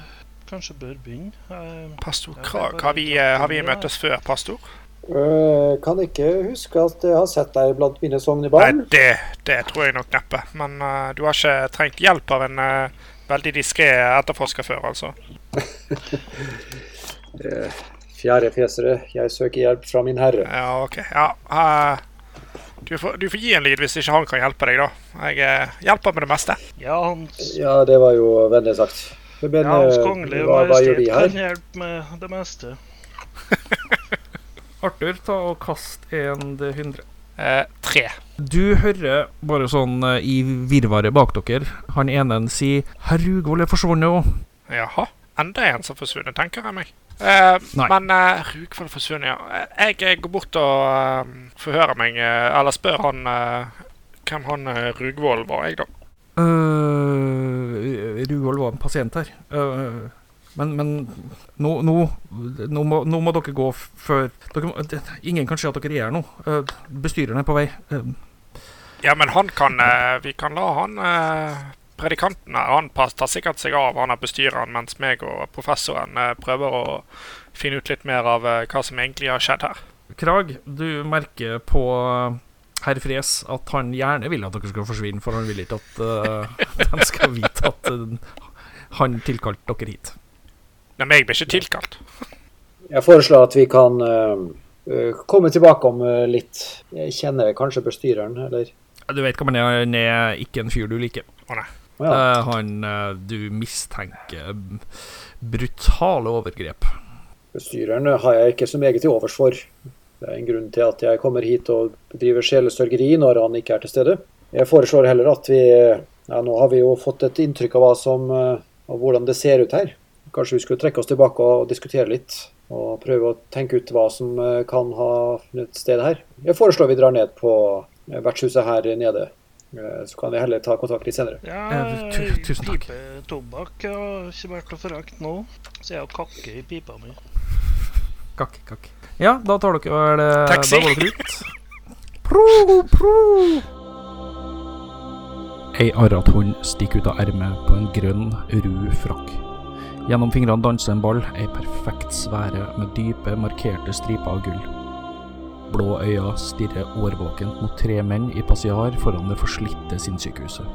kanskje bør begynne. Uh, Pastor Krag, har vi, uh, har vi møttes før, pastor? Uh, kan ikke huske at jeg har sett deg blant mine Nei, det, det tror jeg nok neppe. Men uh, du har ikke trengt hjelp av en uh, veldig diskré etterforsker før, altså? Eh, fjesere, jeg søker hjelp fra min herre. Ja, OK. Ja. Uh, du, får, du får gi en lyd hvis ikke han kan hjelpe deg, da. Jeg uh, hjelper med det meste. ja, hans... Ja, det var jo vennlig sagt. Men Ja, Hans Kongelige kongelig hva, hva gjør majestet her? kan hjelpe med det meste. Arthur, ta og kast en D100. Eh, tre. Du hører bare sånn eh, i virvaret bak dere, han ene sier 'Herr Rugvold er forsvunnet òg'. Jaha. Enda en som forsvunnet, tenker jeg meg. Eh, Nei. men uh, Rugvold forsvunnet, ja. Eh, Jeg, jeg går bort og uh, forhører meg, uh, eller spør han eh, hvem han uh, Rugvold var, jeg, da. Uh, Rugvold var en pasient her. Men men nå, nå, nå, må, nå må dere gå før dere må, det, Ingen kan se at dere er her nå. Uh, bestyreren er på vei. Uh, Ja, men han kan eh, Vi kan la han eh, Predikanten her, han tar sikkert seg av han er bestyreren, mens meg og professoren eh, prøver å finne ut litt mer av eh, hva som egentlig har skjedd her. Krag, du merker på uh, herr Fres at han gjerne vil at dere skal forsvinne, for han vil ikke at uh, de skal vite at uh, han tilkalte dere hit. Nei, meg blir ikke tilkalt. Jeg foreslår at vi kan eh, eh, komme tilbake om eh, litt. Jeg kjenner kanskje bestyreren, eller? Du vet hva man er, han er ikke en fyr du liker. Å ja. Eh, han uh, du mistenker brutale overgrep. Bestyreren har jeg ikke så meget til overs for. Det er en grunn til at jeg kommer hit og bedriver sjelesørgeri når han ikke er til stede. Jeg foreslår heller at vi ja, Nå har vi jo fått et inntrykk av som, eh, av hvordan det ser ut her. Kanskje vi skulle trekke oss tilbake og diskutere litt. Og prøve å tenke ut hva som eh, kan ha funnet sted her. Jeg foreslår vi drar ned på eh, vertshuset her nede. Eh, Så kan vi heller ta kontakt litt senere. Ja, Eh, tusen takk. pipe tobakk har ikke vært å forakte nå. Så jeg har kakke i pipa mi. Kakk, kakk. Ja, da tar dere vel Taxi. Da går dere ut. Pro, pro. Ei arret hånd stikker ut av ermet på en grønn, ru frakk. Gjennom fingrene danser en ball, ei perfekt sfære med dype, markerte striper av gull. Blå øyne stirrer årvåkent mot tre menn i passiar foran det forslitte sinnssykehuset.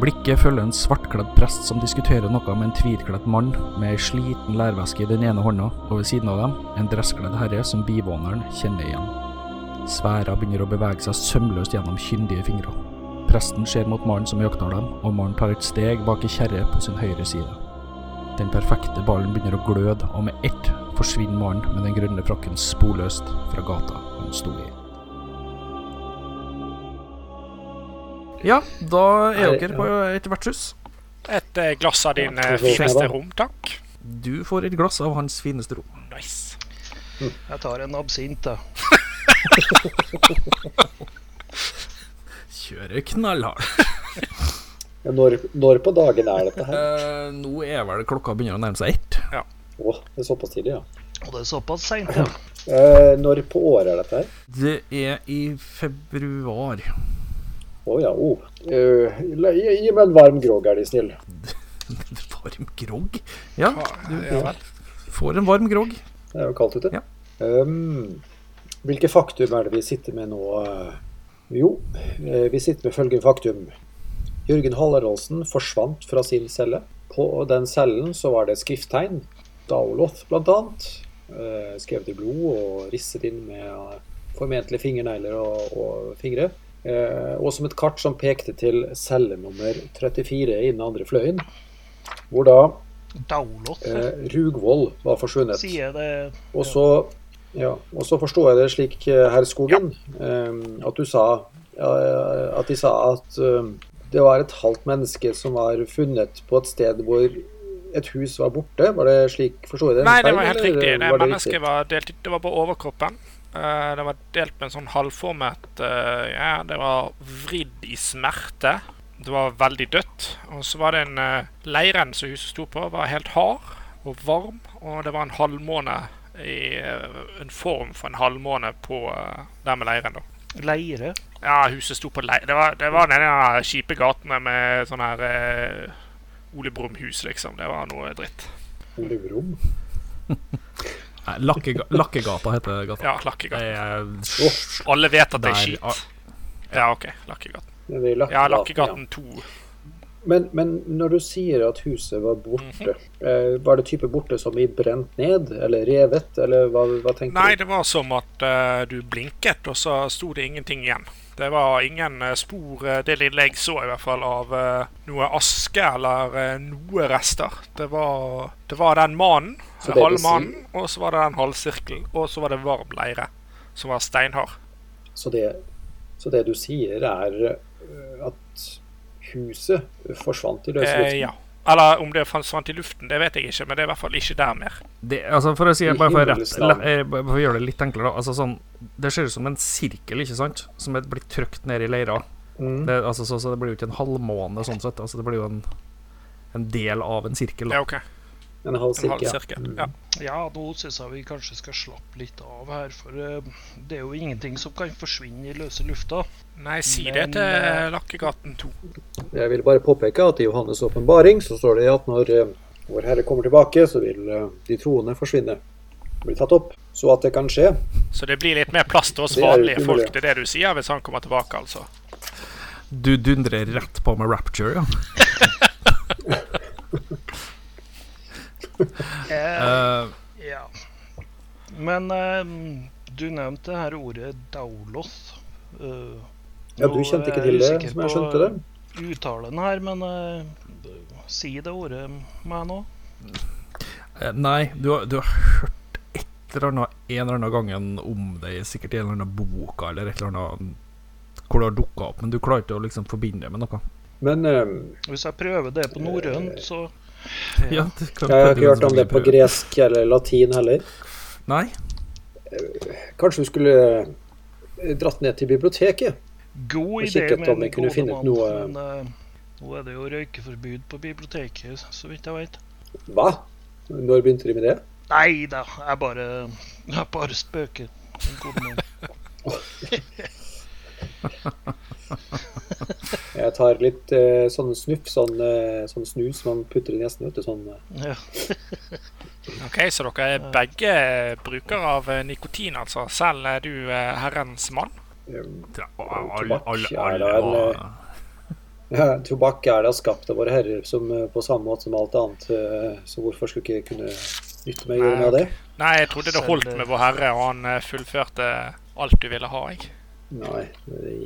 Blikket følger en svartkledd prest som diskuterer noe med en tvirkledd mann med ei sliten lærveske i den ene hånda, og ved siden av dem en dresskledd herre som bivåneren kjenner igjen. Sværa begynner å bevege seg sømløst gjennom kyndige fingre. Presten ser mot mannen som jakter dem, og mannen tar et steg bak ei kjerre på sin høyre side. Den perfekte ballen begynner å gløde, og med ett forsvinner mannen med den grønne frakken sporløst fra gata han sto i. Ja, da er dere på et vertshus. Et eh, glass av din eh, Ja, fineste rom, takk. Du får et glass av hans fineste rom. Nice. Jeg tar en absint, da. Kjører knallhardt. Når, når på dagen er dette her? Uh, nå er vel klokka begynner å nærme seg ett. Å, det er såpass tidlig, ja. Og det er såpass seint, ja. Eh, når på året er dette her? Det er i februar. Å ja, oh. Uh, gi, gi meg en varm grog, er De snill. Varm grog? Ja, Ja, ja får en varm grog. Det er jo kaldt ute. Ja. Um, hvilke faktum er det vi sitter med nå? Jo, eh, vi sitter med følgende faktum. Jørgen Hallerolsen forsvant fra sin celle. På den cellen så var det skrifttegn. Daoloth bl.a. Uh, skrevet i blod og risset inn med eh, formentlig fingernegler og, og fingre. Eh, og som et kart som pekte til celle nummer 34 i den andre fløyen. Hvor da Daulot. eh, Rugvoll var forsvunnet. Det Og så, ja, og så forstår jeg det slik, eh, herr Skogen, eh, at du sa ja, At de sa at eh, det var et halvt menneske som var funnet på et sted hvor et hus var borte. Var det slik Forstår jeg det? Nei, det var helt riktig. Det var det mennesket riktig? var delt i, Det var på overkroppen. Eh, det var delt med en sånn halvformet eh, Ja, det var vridd i smerte. Det var veldig dødt. Og så var det en uh, Leiren som huset sto på, var helt hard og varm. Og det var en halvmåne i eh, En form for en halvmåne på der med leiren, da. leire. Ja, huset sto på leir. Det var, det var den der kjipe gatene med sånn her eh, Ole Brumhus, liksom. Det var noe dritt. Ole Brum? Nei, Lakkega Lakkegata heter gata. Ja, Lakkegata. Er Alle vet at det er skit. Ja, OK. Lakkegaten. Ja. Lakkegaten 2. Men, men når du sier at huset var borte, mm -hmm. var det type borte som i brent ned, eller revet, eller hva, hva tenker Nei, du? det var som at uh, du blinket, og så sto det ingenting igjen. Det var ingen eh, spor, eh, det lille jeg så i hvert fall, av eh, noe aske eller noe rester. Det var, det var den mannen, halvmannen, og så var det den halvsirkelen, og så var det varm leire, som var steinhard. Så det, så det du sier, er at huset forsvant i løse Eh, ja. Eller om det forsvant i luften, det vet jeg ikke, men det er i hvert fall ikke der mer. Det, altså for å si bare for, rett, eh, bare for å gjøre det litt enklere, da. Altså sånn, det ser ut som en sirkel, ikke sant? Som er blitt trykt ned i leira. Mm. Det, altså, så, så det blir jo ikke en halvmåne sånn sett. Altså, det blir jo en, en del av en sirkel. Da. Ja, OK. En halv En halv sirkel. sirkel. Mm. Ja. Ja, nå syns jeg vi kanskje skal slappe litt av her, for eh, det er jo ingenting som kan forsvinne i løse lufta. Nei, si Men, det til eh, Lakkegaten 2. Jeg vil bare påpeke at i Johannes' åpenbaring så står det at når øh, Vår Herre kommer tilbake, så vil de troende forsvinne. Bli tatt opp. Så at det kan skje, Så det blir litt mer plass til oss vanlige folk. Det er det du sier hvis han kommer tilbake, altså. Du dundrer rett på med rapture, ja. Eh, Eh, ja. Men eh, du nevnte det her ordet daulos. Uh, Ja, du kjente ikke til det, som jeg skjønte det. Uttalen her, men uh, si det ordet meg nå. nei, du har, du har hørt et eller annet en eller annen gangen om det, sikkert i en eller annen boka eller et eller annet hvor det har dukka opp, men du klarer ikke å liksom forbinde det med noe. Men øh, Hvis jeg prøver det på norrønt, så Ja, jeg har ikke hørt om det på gresk eller latin heller. Nei. Kanskje du skulle øh, dratt ned til biblioteket? God Og idé kikket om jeg kunne finne ut noe- Men eh, nå er det jo røykeforbud på biblioteket, så vidt jeg vet. Hva? Når begynte de med det? Nei da, jeg bare, jeg bare spøker. Jeg tar litt uh, sånn snuff, sånn, uh, sånn snus man putter i nesen. vet du, sånn... eh. Ja. OK, så dere er begge brukere av nikotin, altså. Selv er du uh, herrens mann. Er en, tobakk er da skapt av våre herrer som, på samme måte som alt annet. Så hvorfor skulle ikke kunne nytte meg av det? Nei, jeg trodde det holdt med Vår Herre, og han fullførte alt du ville ha, jeg. Nei,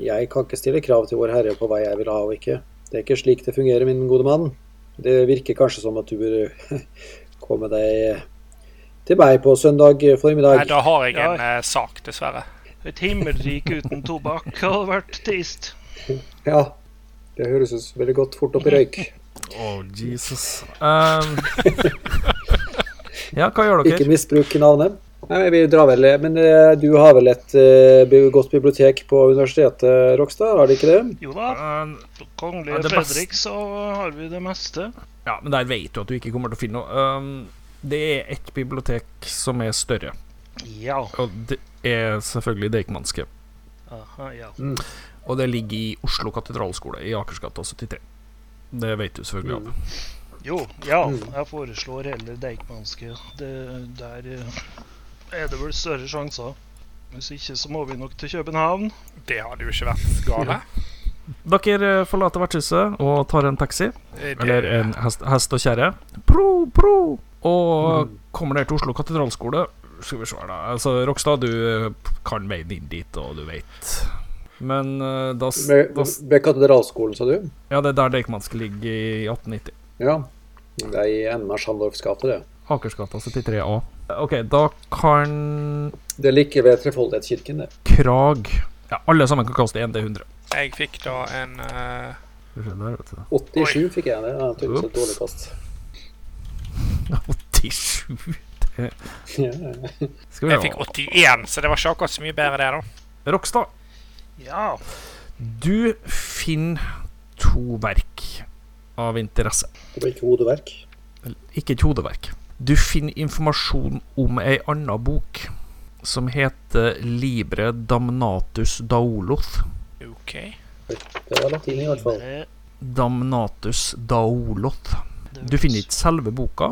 jeg kan ikke stille krav til vår herre på hva jeg vil ha og ikke. Det er ikke slik det fungerer, min gode mann. Det virker kanskje som at du bør komme deg til meg på søndag formiddag. Nei, da har jeg en ja. sak, dessverre. Et himmelrike uten tobakk hadde vært trist. Ja, det høres ut veldig godt fort opp i røyk. Oh, Jesus. Um, ja, hva gjør dere? Ikke misbruk navnet. Nei, vi drar vel, men eh, du har vel et eh, godt bibliotek på universitetet, Rokstad? Har du ikke det? Jo da, på Ja, Kongelige det Fredrik så har vi det meste. ja, men der vet du at du ikke kommer til å finne noe. Um, det er ett bibliotek som er større, Ja. og det er selvfølgelig Deichmanske. Aha, ja. Og det ligger i Oslo katedralskole i Akersgata 73. Det vet du selvfølgelig Mm. Jo, ja. Mm. Jeg foreslår heller Deichmanske. Det, der eh, er det vel større sjanser. Hvis ikke så må vi nok til København. Det hadde jo ikke vært gale. Dere eh, forlater vertshuset og tar en taxi, Eh, Det- eller en hest, hest og kjerre. Pro, pro! Og kommer ned til Oslo katedralskole. Skal vi se her, da. Altså, Rokstad, du eh, kan veien inn dit, og du vet. Men uh, da, Ved, ved katedralskolen, sa du? Ja, det er der Deichmanske ligger i 1890. Ja. Det er i enden av Schandorfs gate, det. Akersgata 73A. OK, da kan Det ligger ved Trefoldighetskirken, det. Krag Ja, alle sammen kan kaste 1 D100. Jeg fikk da en eh, vet du. 87 fikk jeg det. Er tydeligvis et dårlig kast. 87 det. Skal vi Jeg fikk 81, så det var ikke akkurat så mye bedre, det, da. Rokstad, Ja. du finner to verk av interesse. Det var ikke hodeverk. Ikke et hodeverk. Du finner informasjon om ei anna bok som heter Libre Damnatus Daoloth. OK. Det var latin i hvert fall. Damnatus Daoloth. Du finner ikke selve boka,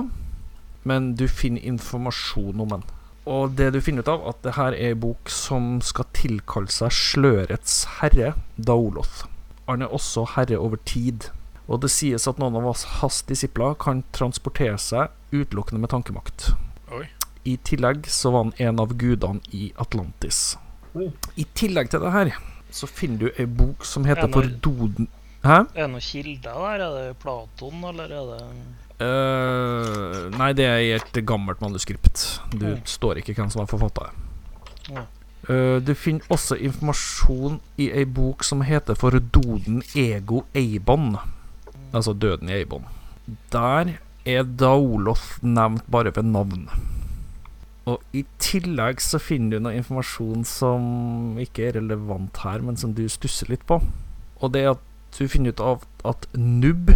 men du finner informasjon om den. Og det du finner ut av, at det her er ei bok som skal tilkalle seg slørets herre, Daoloth. Han er også herre over tid. Og det sies at noen av oss hans disipler kan transportere seg utelukkende med tankemakt. Oi. I tillegg så var han en av gudene i Atlantis. Oi. I tillegg til det her, så finner du ei bok som heter noe, For Doden Hæ? Er det noen kilder der? Er det Platon, eller er det uh, nei, det er i et gammelt manuskript. Du Oi. står ikke hvem som har forfatta det. Ja. Eh, du finner også informasjon i ei bok som heter For Doden Ego Eibon. Altså Døden i Eibon. Der er Daoloth nevnt bare ved navn. Og i tillegg så finner du noe informasjon som ikke er relevant her, men som du stusser litt på. Og det er at du finner ut av at nubb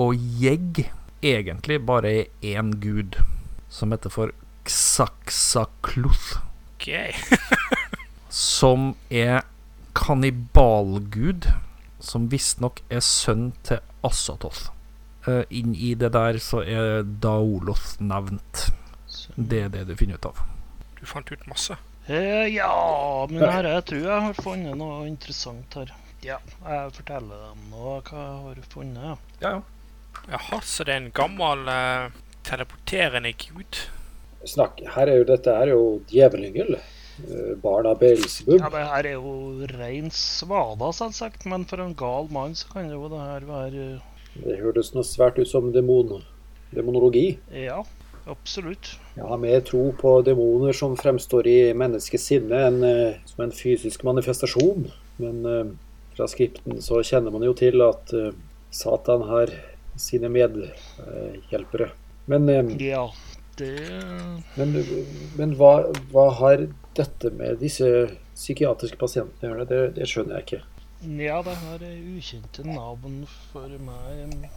og jegg egentlig bare er én gud, som heter for Xaxakluth, Okay. som er kannibalgud, som visstnok er sønn til Asatoth. Uh, inn i det der så er Daoloth nevnt. Det er det du finner ut av. Du fant ut masse. Eh, ja, men her, jeg tror jeg har funnet noe interessant her. Ja, jeg forteller dem nå hva jeg har funnet. Ja, ja. Jaha, så det er en gammel uh, teleporterende gud. Snakk, her er jo, dette er jo djevelyngel. Eh, Barn av Beelzebub. Ja, det her er jo rein svada, selvsagt, men for en gal mann så kan jo det her være Det hørtes noe svært ut som demon, demonologi. Ja, absolutt. Jeg har mer tro på demoner som fremstår i menneskets sinne enn eh, som en fysisk manifestasjon. Men eh, fra skripten så kjenner man jo til at eh, Satan har sine medhjelpere. Men, eh, Ja, det men, men hva, hva har dette med disse psykiatriske pasientene gjør det, Det, det skjønner jeg ikke. Ja, det her er ukjente navn for meg,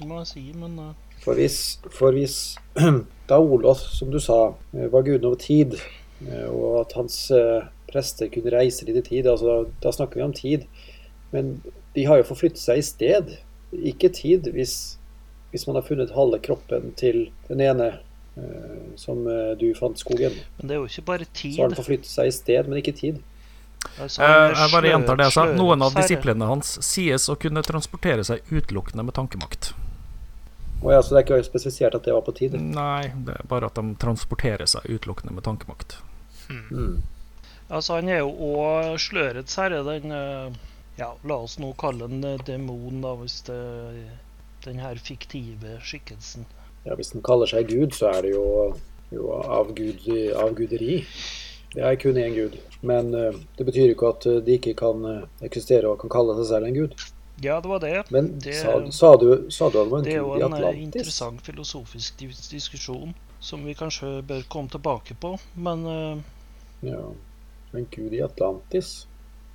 må jeg si, men eh, For hvis, for hvis da Olof, som du sa, eh, var guden over tid, eh, og at hans prester kunne reise litt i tid, altså, da snakker vi om tid. Men de har jo forflyttet seg i sted, ikke tid, hvis, hvis man har funnet halve kroppen til den ene som eh, du fant skogen. Men det er jo ikke bare tid. Så har den forflyttet seg i sted, men ikke tid. Altså, Eh, jeg bare gjentar det jeg sa. Noen av disiplene hans sies å kunne transportere seg utelukkende med tankemakt. Oh, ja, så det er ikke spesifisert at det var på tid. Nei, det er bare at de transporterer seg utelukkende med tankemakt. Mm. Altså, han er jo òg slørets herre, den eh, Ja, la oss nå kalle den eh, demon, da, hvis det Den her fiktive skikkelsen. Ja, hvis den kaller seg Gud, så er det jo, jo avgud, avguderi. Det er kun én gud. Men uh, det betyr ikke at eh, de ikke kan eh, eksistere og kan kalle seg selv en gud. Ja, det var det. Men Det- sa, sa, du, sa du at det var en Det er jo en interessant filosofisk diskusjon som vi kanskje bør komme tilbake på, men uh, Ja, en gud i Atlantis.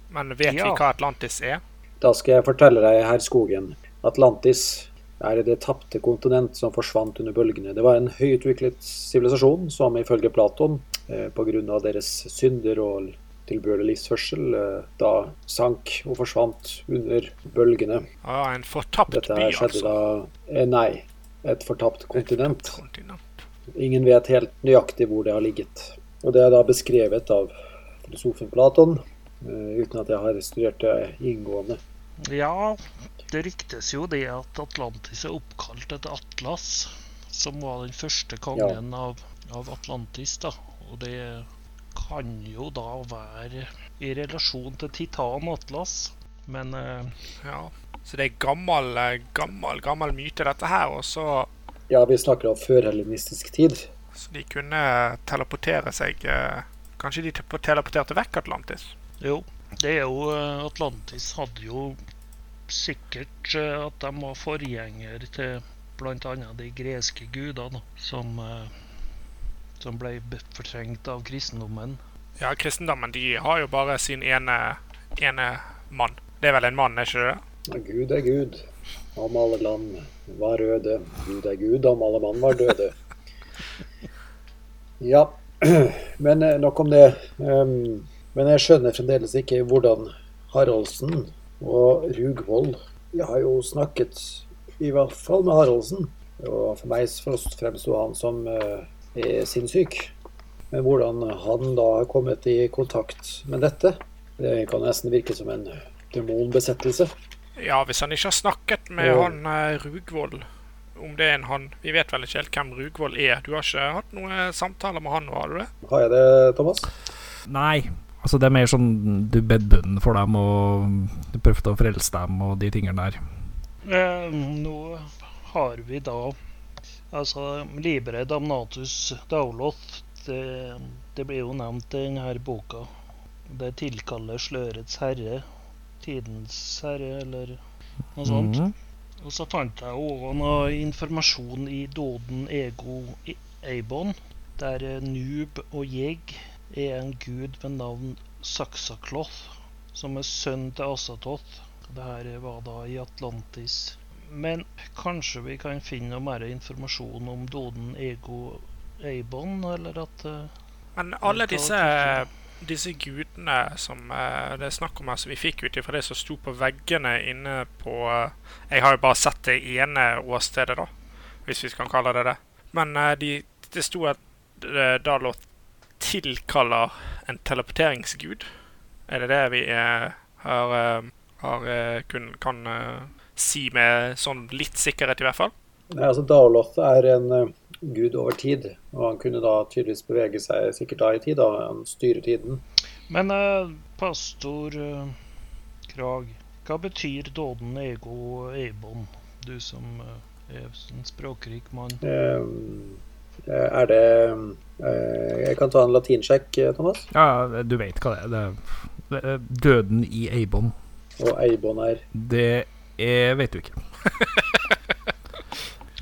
Men vet Ja. vi hva Atlantis er? Da skal jeg fortelle deg, herr Skogen. Atlantis er det tapte kontinent som forsvant under bølgene. Det var en høyutviklet sivilisasjon som ifølge Platon, eh, pga. deres synder og tilbørlig livsførsel, eh, da sank og forsvant under bølgene. Ja, en fortapt by, skjedde altså. da eh, Nei, et fortapt kontinent. Kontinent. Ingen vet helt nøyaktig hvor det har ligget. Og det er da beskrevet av filosofen Platon, uten at jeg har studert det inngående. Ja, det ryktes jo det at Atlantis er oppkalt etter Atlas, som var den første kongen av, av Atlantis, da. Og det kan jo da være i relasjon til Titan Atlas, men eh, Ja. Så det er gammel, eh, gammel, gammel myte, dette her. Og så Ja, vi snakker om førhellenistisk tid. så de kunne teleportere seg eh, Kanskje de teleporterte vekk Atlantis? Jo, det er jo eh, Atlantis hadde jo sikkert eh, at de var forgjenger til bl.a. de greske gudene, som, eh, som ble fortrengt av kristendommen. Ja, kristendommen de har jo bare sin ene, ene mann. Det er vel en mann, er ikke det? Ja, Gud er Gud, om alle land var røde. Gud er Gud, om alle mann var døde. Ja, men nok om det. Um, men jeg skjønner fremdeles ikke hvordan Haraldsen og Rugvold Jeg har jo snakket i hvert fall med Haraldsen, og for meg fremsto han som eh, er sinnssyk. Men hvordan han da har kommet i kontakt med dette, det kan nesten virke som en demonbesettelse. Ja, hvis han ikke har snakket med og... han eh, Rugvold om det er en han Vi vet vel ikke helt hvem Rugvold er. Du har ikke hatt noen samtaler med han nå, har du det? Har jeg det, Thomas? Nei, Altså, det er mer sånn du bed bunnen for dem, og du prøvde å frelse dem, og de tingene der. Eh, nå har vi da Altså, Libre Damnatus Dauloth, det, det blir jo nevnt i denne boka. Det tilkaller slørets herre, tidens herre, eller noe sånt. Mm. Og så fant jeg òg noe informasjon i Doden Ego I- Eibon, der Noob og Jeg er en gud ved navn Saksakloth, som er sønn til Asatoth. Dette var da i Atlantis. Men kanskje vi kan finne noe mer informasjon om Doden Ego Eibon, eller at eh, Men alle disse, disse gudene som eh, det er snakk om her, som vi fikk ut ifra det som sto på veggene inne på eh, Jeg har jo bare sett det ene åstedet, da, hvis vi kan kalle det det. Men de, det sto at Dalot tilkaller en teleporteringsgud. Er det det vi eh, har, eh, har eh, kun, kan si med sånn litt sikkerhet, i hvert fall? Nei, altså Daoloth er en gud over tid, og han kunne da tydeligvis bevege seg sikkert da i tid. da, Han styrer tiden. Men eh, pastor eh, Krag, hva betyr Doden Ego ebon, Du som eh, er en språkrik mann. Eh, er det Jeg kan ta en latinsjekk, eh, Thomas. Ja, du vet hva det er. Det er, er døden i Eibon. Og Eibon er Det er, vet du ikke.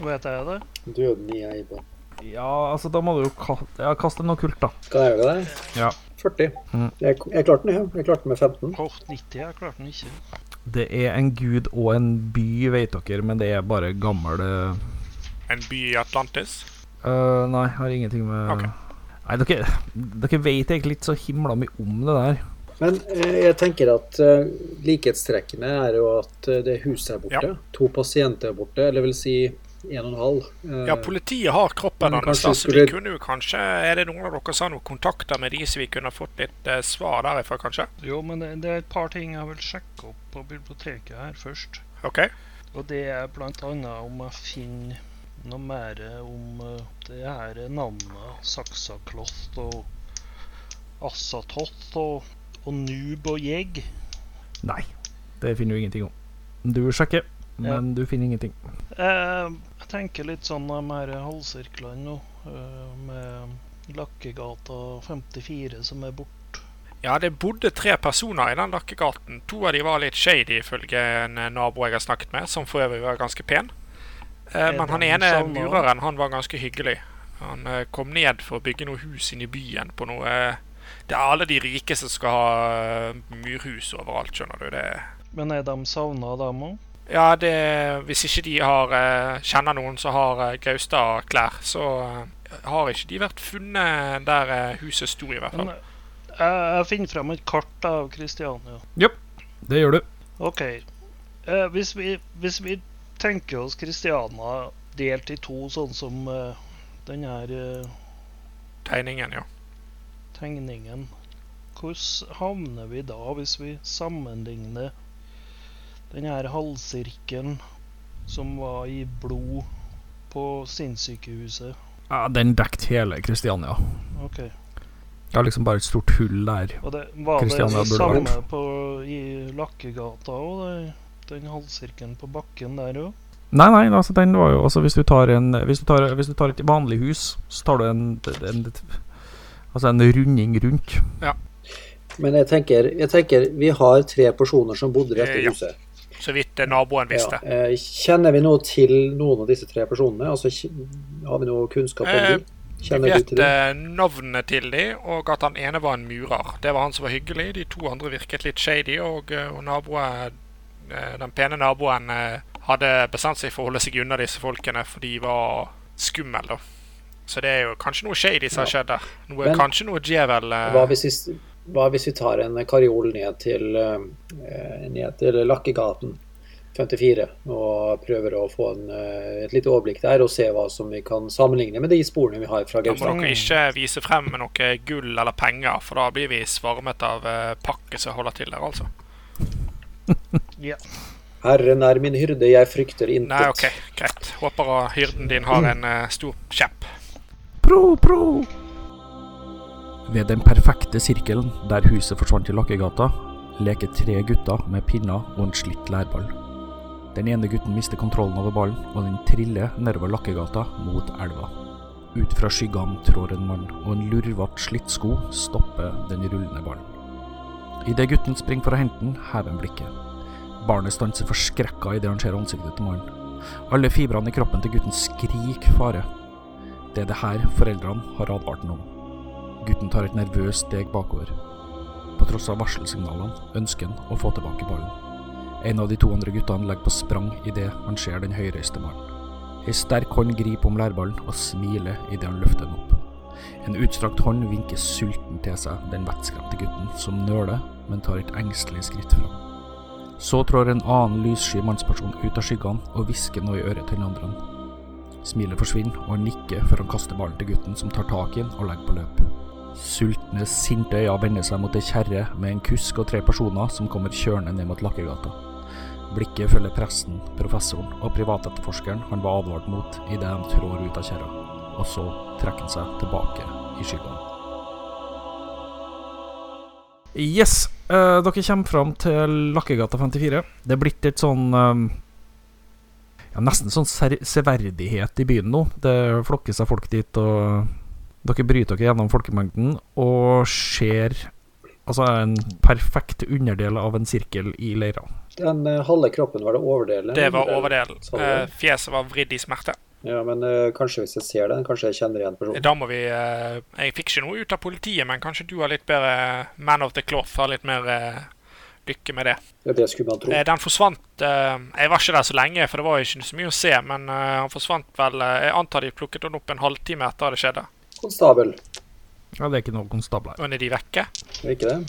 Vet jeg det? døden i Eibon. Ja, altså, da må du jo kaste, ja, kaste noe kult, da. Kan jeg gjøre det? Ja. 40. Mm. Jeg, jeg klarte den, ja. Jeg klarte den med 15. Kort 90, jeg klarte den ikke. Det er en gud og en by, vet dere, men det er bare gammel En by i Atlantis? Nei, har ingenting med okay. Nei, dere, dere vet egentlig ikke så himla mye om det der. Men eh, jeg tenker at eh, likhetstrekkene er jo at eh, det huset er borte. To pasienter er borte, eller vil si en og en halv. Eh, Ja, politiet har kroppen hans, så skulle- vi kunne jo kanskje Er det noen av dere som har noen kontakter med de, så vi kunne fått litt eh, svar derifra, kanskje? Jo, men det, det er et par ting jeg vil sjekke opp på biblioteket her først. OK? Og det er blant annet om jeg finner noe mer om eh, det her navnet Saksakloth og Assatoth og, og Noob og Jeg. Nei, det finner du ingenting om. Du sjekker, men du finner ingenting. Eh, jeg tenker litt sånn de her halvsirklene nå, eh, med Lakkegata 54 som er borte. Ja, det bodde tre personer i den lakkegaten. To av de var litt shady, ifølge en eh, nabo jeg har snakket med, som for øvrig var ganske pen. Eh, men han ene mureren, han var ganske hyggelig. Han eh, kom ned for å bygge noe hus inne i byen på noe eh, Det er alle de rike som skal ha murhus overalt, skjønner du. Det Men er de savna, dem òg? Ja, det, hvis ikke de har, kjenner noen som har eh, Gaustad klær, så har ikke de vært funnet der huset sto, i hvert fall. Men, jeg, jeg finner frem et kart av Kristiania. Det gjør du. OK. Eh, hvis, vi, hvis vi tenker oss Christiana, delt i to, sånn som uh, den her uh, Tegningen, ja. tegningen Hvordan havner vi da, hvis vi sammenligner den her halvsirkelen som var i blod på sinnssykehuset? Ja, Den dekket hele Kristiania. OK. Det er liksom bare et stort hull der. Og det, var det det samme på, i Lakkegata òg? Den halvsirkelen på bakken der òg? Nei, nei, altså den var jo altså Hvis du tar en Hvis du tar, hvis du tar et vanlig hus, så tar du en, en, Altså en runding rundt. Ja. Men jeg tenker, jeg tenker vi har tre personer som bodde i dette Eh, ja. huset. Så vidt eh, naboen visste. Ja, eh, kjenner vi noe til noen av disse tre personene? Altså, har vi noe kunnskap om Eh, dem? Vi Kjenner du vet til det? eh, navnet til dem, og at han ene var en murer. Det var han som var hyggelig. De to andre virket litt shady, og, eh, og naboen, eh, den pene naboen eh, hadde bestemt seg for å holde seg unna disse folkene, for de var skumle, da. Så det er jo kanskje noe shady som har skjedd der. Noe, Men- kanskje noe djevel eh, Hva hvis, vi, hva hvis vi tar en karjol ned til, eh, ned til Lakkegaten 54 og prøver å få en, eh, et lite overblikk der og se hva som vi kan sammenligne med de sporene vi har fra Da må dere ikke vise frem med noe gull eller penger, for da blir vi svarmet av pakket pakke som holder til der, altså. Ja. Herren er min hyrde, jeg frykter intet. Nei, OK, greit. Håper at hyrden din har en uh, stor kjepp. Pro, pro! Ved den perfekte sirkelen der huset forsvant i Lakkegata, leker tre gutter med pinner og en slitt lærball. Den ene gutten mister kontrollen over ballen, og den triller nedover Lakkegata mot elva. Ut fra skyggene trår en mann, og en lurvete slitt sko stopper den rullende ballen. Idet gutten springer for å hente den, hever han blikket. Barnet stanser forskrekka idet han ser ansiktet til mannen. Alle fibrene i kroppen til gutten skriker fare. Det er det her foreldrene har advart ham om. Gutten tar et nervøst steg bakover. På tross av varselsignalene ønsker han å få tilbake ballen. En av de to andre guttene legger på sprang idet han ser den høyreiste ballen. Ei sterk hånd griper om lærballen og smiler idet han løfter den opp. En utstrakt hånd vinker sulten til seg den vettskremte gutten, som nøler, men tar et engstelig skritt fram. Så trår en annen lyssky mannsperson ut av skyggene og hvisker noe i øret til den andre. Smilet forsvinner, og han nikker før han kaster ballen til gutten, som tar tak i den og legger på løp. Sultne, sinte øyne vender seg mot ei kjerre med en kusk og tre personer som kommer kjørende ned mot Lakkegata. Blikket følger presten, professoren og privatetterforskeren han var advart mot idet de trår ut av kjerra, og så trekker han seg tilbake i skyggene. Yes, eh, dere kommer fram til Lakkegata 54. Det er blitt et sånn eh, ja, Nesten sånn ser severdighet i byen nå. Det flokker seg folk dit, og dere bryter dere gjennom folkemengden og ser altså en perfekt underdel av en sirkel i leira. Den uh, halve kroppen, var det overdelen? Det var overdelen. Eh, fjeset var vridd i smerte. Ja, men uh, kanskje hvis jeg ser den, kanskje jeg kjenner igjen personen. Da må vi uh, Jeg fikk ikke noe ut av politiet, men kanskje du har litt bedre man of the cloth, har litt mer uh, lykke med det. Ja, det skulle man tro. Eh, Den forsvant eh, Jeg var ikke der så lenge, for det var ikke så mye å se, men han forsvant vel Jeg antar de plukket den opp en halvtime etter det skjedde. Konstabel, Ja, det er ikke noe konstabel her. Og er de vekke? er ikke det?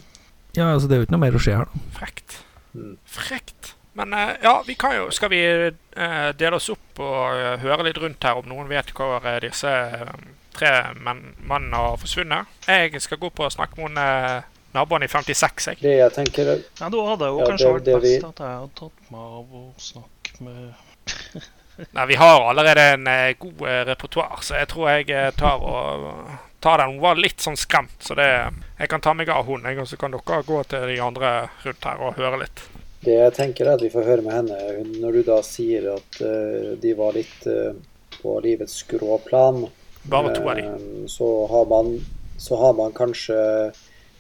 Ja, altså det er jo ikke noe mer å se her, da. Frekt. Mm. Frekt. Men eh, ja, vi kan jo Skal vi eh, dele oss opp og eh, høre litt rundt her om noen vet hvor disse tre mannene har forsvunnet? Jeg skal gå på og snakke med noen eh, naboen i 56, jeg. Det jeg tenker er- Ja, da hadde jo Ja, kanskje det- vært best vi- at jeg hadde tatt meg av å snakke med Nei, vi har allerede en god repertoar, så jeg tror jeg tar og tar den. Hun var litt sånn skremt, så det Jeg kan ta meg av hun, jeg, og så kan dere gå til de andre rundt her og høre litt. Det jeg tenker er at vi får høre med henne. Når du da sier at uh, de var litt uh, på livets skråplan, Bare to av de. eh, så, har man, så har man kanskje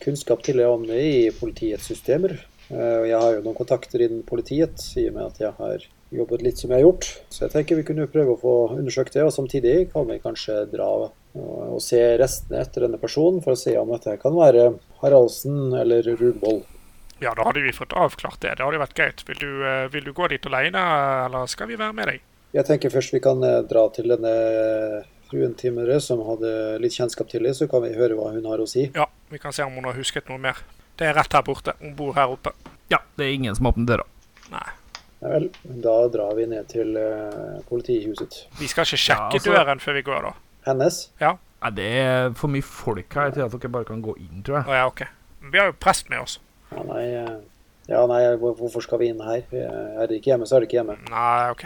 kunnskap til det om det i politiets systemer. Jeg har jo noen kontakter innen politiet, i og med at jeg har jobbet litt som jeg har gjort. Så jeg tenker vi kunne prøve å få undersøkt det, og samtidig kan vi kanskje dra og se restene etter denne personen, for å se om dette kan være Haraldsen eller Rudvold. Ja, da hadde vi fått avklart det. Det hadde vært greit. Vil du, eh, vil du gå dit alene, eller skal vi være med deg? Jeg tenker først vi kan eh, dra til denne fruen Timmerød, som hadde litt kjennskap til det, så kan vi høre hva hun har å si. Ja, vi kan se om hun har husket noe mer. Det er rett her borte. Hun bor her oppe. Ja, det er ingen som åpner døra. Nei. Ja vel, da drar vi ned til uh, politihuset. Vi skal ikke sjekke Ja, altså- døren før vi går, da. Hennes? Ja. Nei, det er for mye folk her til at dere bare kan gå inn, tror jeg. Å ja, OK. Men Vi har jo prest med oss. Ja, nei, eh, ja, nei hvor- hvorfor skal vi inn her? Eh, Er det ikke hjemme, så er det ikke hjemme. Nei, OK.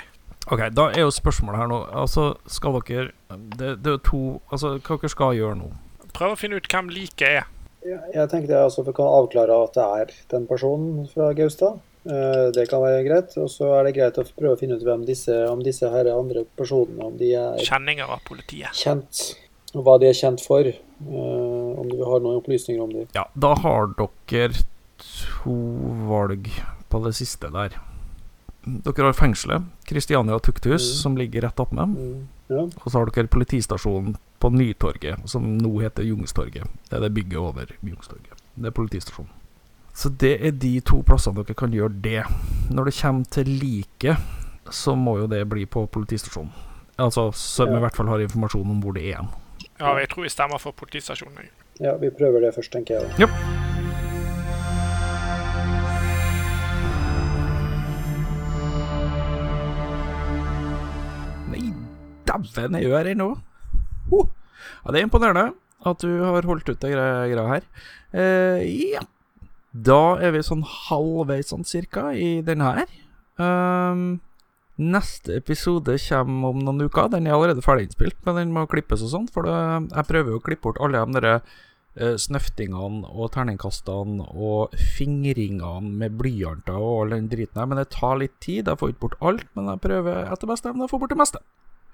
Ok, da er jo spørsmålet her nå Altså, skal dere Det, det er jo to Altså, hva dere skal gjøre nå? Prøv å finne ut hvem liket er. Ja, jeg tenkte altså vi kan avklare at det er den personen fra Gaustad. Eh, Det kan være greit. Og så er det greit å prøve å finne ut hvem disse, om disse her andre personene om de er Kjenninger av politiet. kjent, og hva de er kjent for. Eh, Om du har noen opplysninger om dem. Ja, da har dere to valg på det siste der. Dere har fengselet, Kristiania tukthus, Mm. som ligger rett attmed. Mm, Ja. Og så har dere politistasjonen på Nytorget, som nå heter Jungstorget. Det er det bygget over Jungstorget. Det er politistasjonen. Så det er de to plassene dere kan gjøre det. Når det kommer til liket, så må jo det bli på politistasjonen. Altså, så vi Ja. i hvert fall har informasjon om hvor det er. Ja, jeg tror vi stemmer for politistasjonen. ja, vi prøver det først, tenker jeg. Ja. Dæven, jeg gjør her nå! Oh. Ja, det er imponerende at du har holdt ut greia, greia her. Uh, ja. Da er vi sånn halvveis sånn cirka i denne her. Um, neste episode kommer om noen uker. Den er allerede ferdig innspilt, men den må klippes og sånn. For det, jeg prøver jo å klippe bort alle de der uh, snøftingene og terningkastene og fingringene med blyanter og all den driten her, men det tar litt tid. Jeg får ikke bort alt, men jeg prøver etter beste evne å få bort det meste.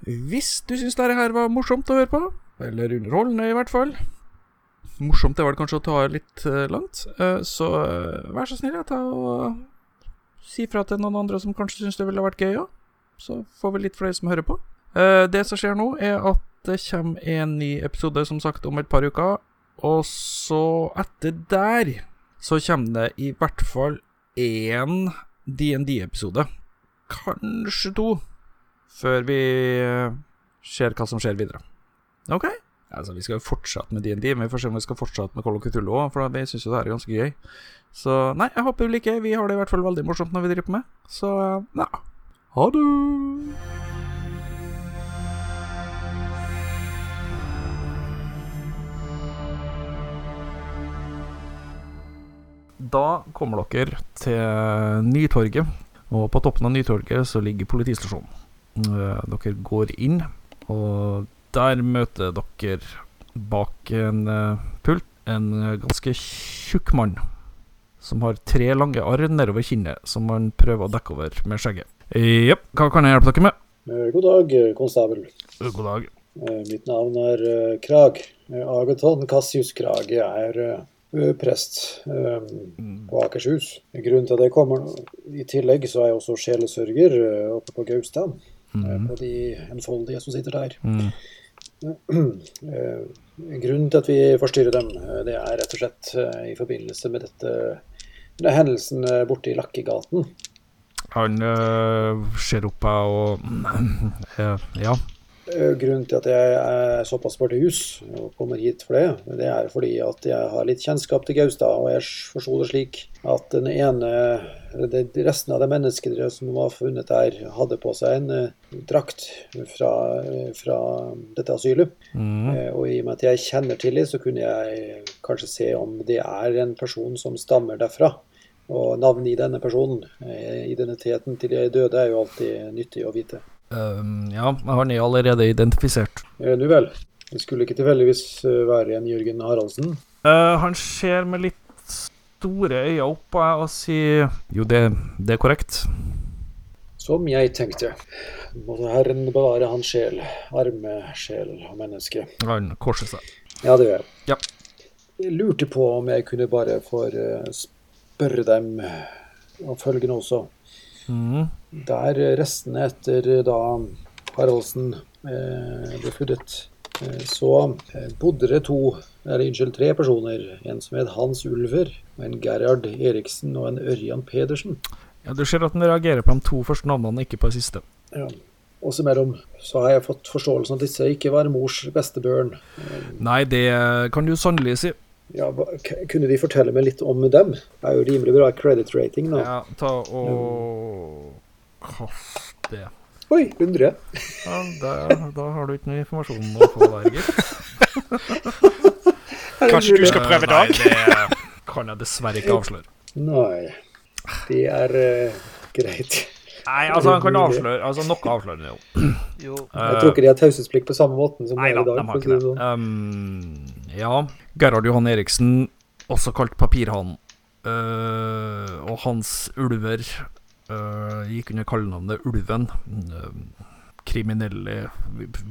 Hvis du syns dette her var morsomt å høre på, eller underholdende i hvert fall Morsomt det var det kanskje å ta litt eh, langt, eh, så eh, vær så snill, ta og si fra til noen andre som kanskje syns det ville vært gøy òg. Så får vi litt flere som hører på. Det som skjer nå, er at det kommer en ny episode, som sagt, om et par uker. Og så, etter der, så kommer det i hvert fall én DND-episode. Kanskje to. Før vi eh, ser hva som skjer videre. OK? Altså, vi skal jo fortsette med DND, men vi får se om vi skal fortsette med of Cthulhu òg, for vi syns jo det her er ganske gøy. Så nei, jeg håper du liker. Vi har det i hvert fall veldig morsomt når vi driver på med. Så ja. Ha det! Da kommer dere til Nytorget, og på toppen av Nytorget så ligger politistasjonen. Eh, Dere går inn, og der møter dere bak en eh, pult en ganske tjukk mann som har tre lange arr nedover kinnet, som han prøver å dekke over med skjegget. Jepp, hva kan jeg hjelpe dere med? Eh, God dag, konstabel. God dag. Mitt navn er Krag. Agaton Cassius Krag. Jeg er prest eh, på Akershus. Grunnen til at jeg kommer I tillegg så er jeg også sjelesørger oppe på Gaustad. Eh, På de enfoldige som sitter der. Mm. Eh, Grunnen til at vi forstyrrer dem, eh, det er rett og slett eh, i forbindelse med dette denne hendelsen eh, borte i Lakkegaten. Han øh, ser opp og Ja. Eh, Grunnen til at jeg er såpass bardus og kommer hit for det, det er fordi at jeg har litt kjennskap til Gaustad, og jeg forsto det slik at den ene, det, resten av de menneskene som var funnet der, hadde på seg en eh, drakt fra, eh, fra dette asylet. Mm. Og i og med at jeg kjenner til det, så kunne jeg kanskje se om det er en person som stammer derfra. Og navnet i denne personen, identiteten til de døde, er jo alltid nyttig å vite. Øhm, ja, han er allerede identifisert. Eh, Nu vel. Det skulle ikke tilfeldigvis eh, være en Jørgen Haraldsen. Uh, han ser med litt store øyne opp på meg og sier Jo, det, det er korrekt. Som jeg tenkte. Måtte Herren bevare hans sjel, arme sjel og menneske. Han korser seg. Ja, det gjør jeg. Ja. Jeg lurte på om jeg kunne bare få spørre dem om følgende også. Mhm. Der restene etter da Haraldsen eh, ble funnet, eh, så eh, bodde det to, eller unnskyld, tre personer. En som het Hans Ulver, en Gerhard Eriksen og en Ørjan Pedersen. Ja, du ser at han reagerer på de to første navnene, ikke på det siste. Ja. Også mellom så har jeg fått forståelsen at disse ikke var mors beste børn. Nei, det kan du sannelig si. Ja, hva- kunne de fortelle meg litt om dem? Det er jo rimelig bra credit rating nå. Ja, ta og Kast det. Oi, 100. Ja, da, da har du ikke noe informasjon å få der, gitt. Kanskje du skal prøve i Dag? Nei, det kan jeg dessverre ikke avsløre. Nei, det er uh, greit. Nei, altså, han kan avsløre altså, Noe avslører jo. jo. Eh, Jeg tror ikke de har taushetsplikt på samme måten som Nei, i dag. De har ikke det. Sånn. Um, ja. Gerhard Johan Eriksen, også kalt Papirhanen, uh, og hans ulver uh, gikk under kallenavnet Ulven. Uh, kriminelle,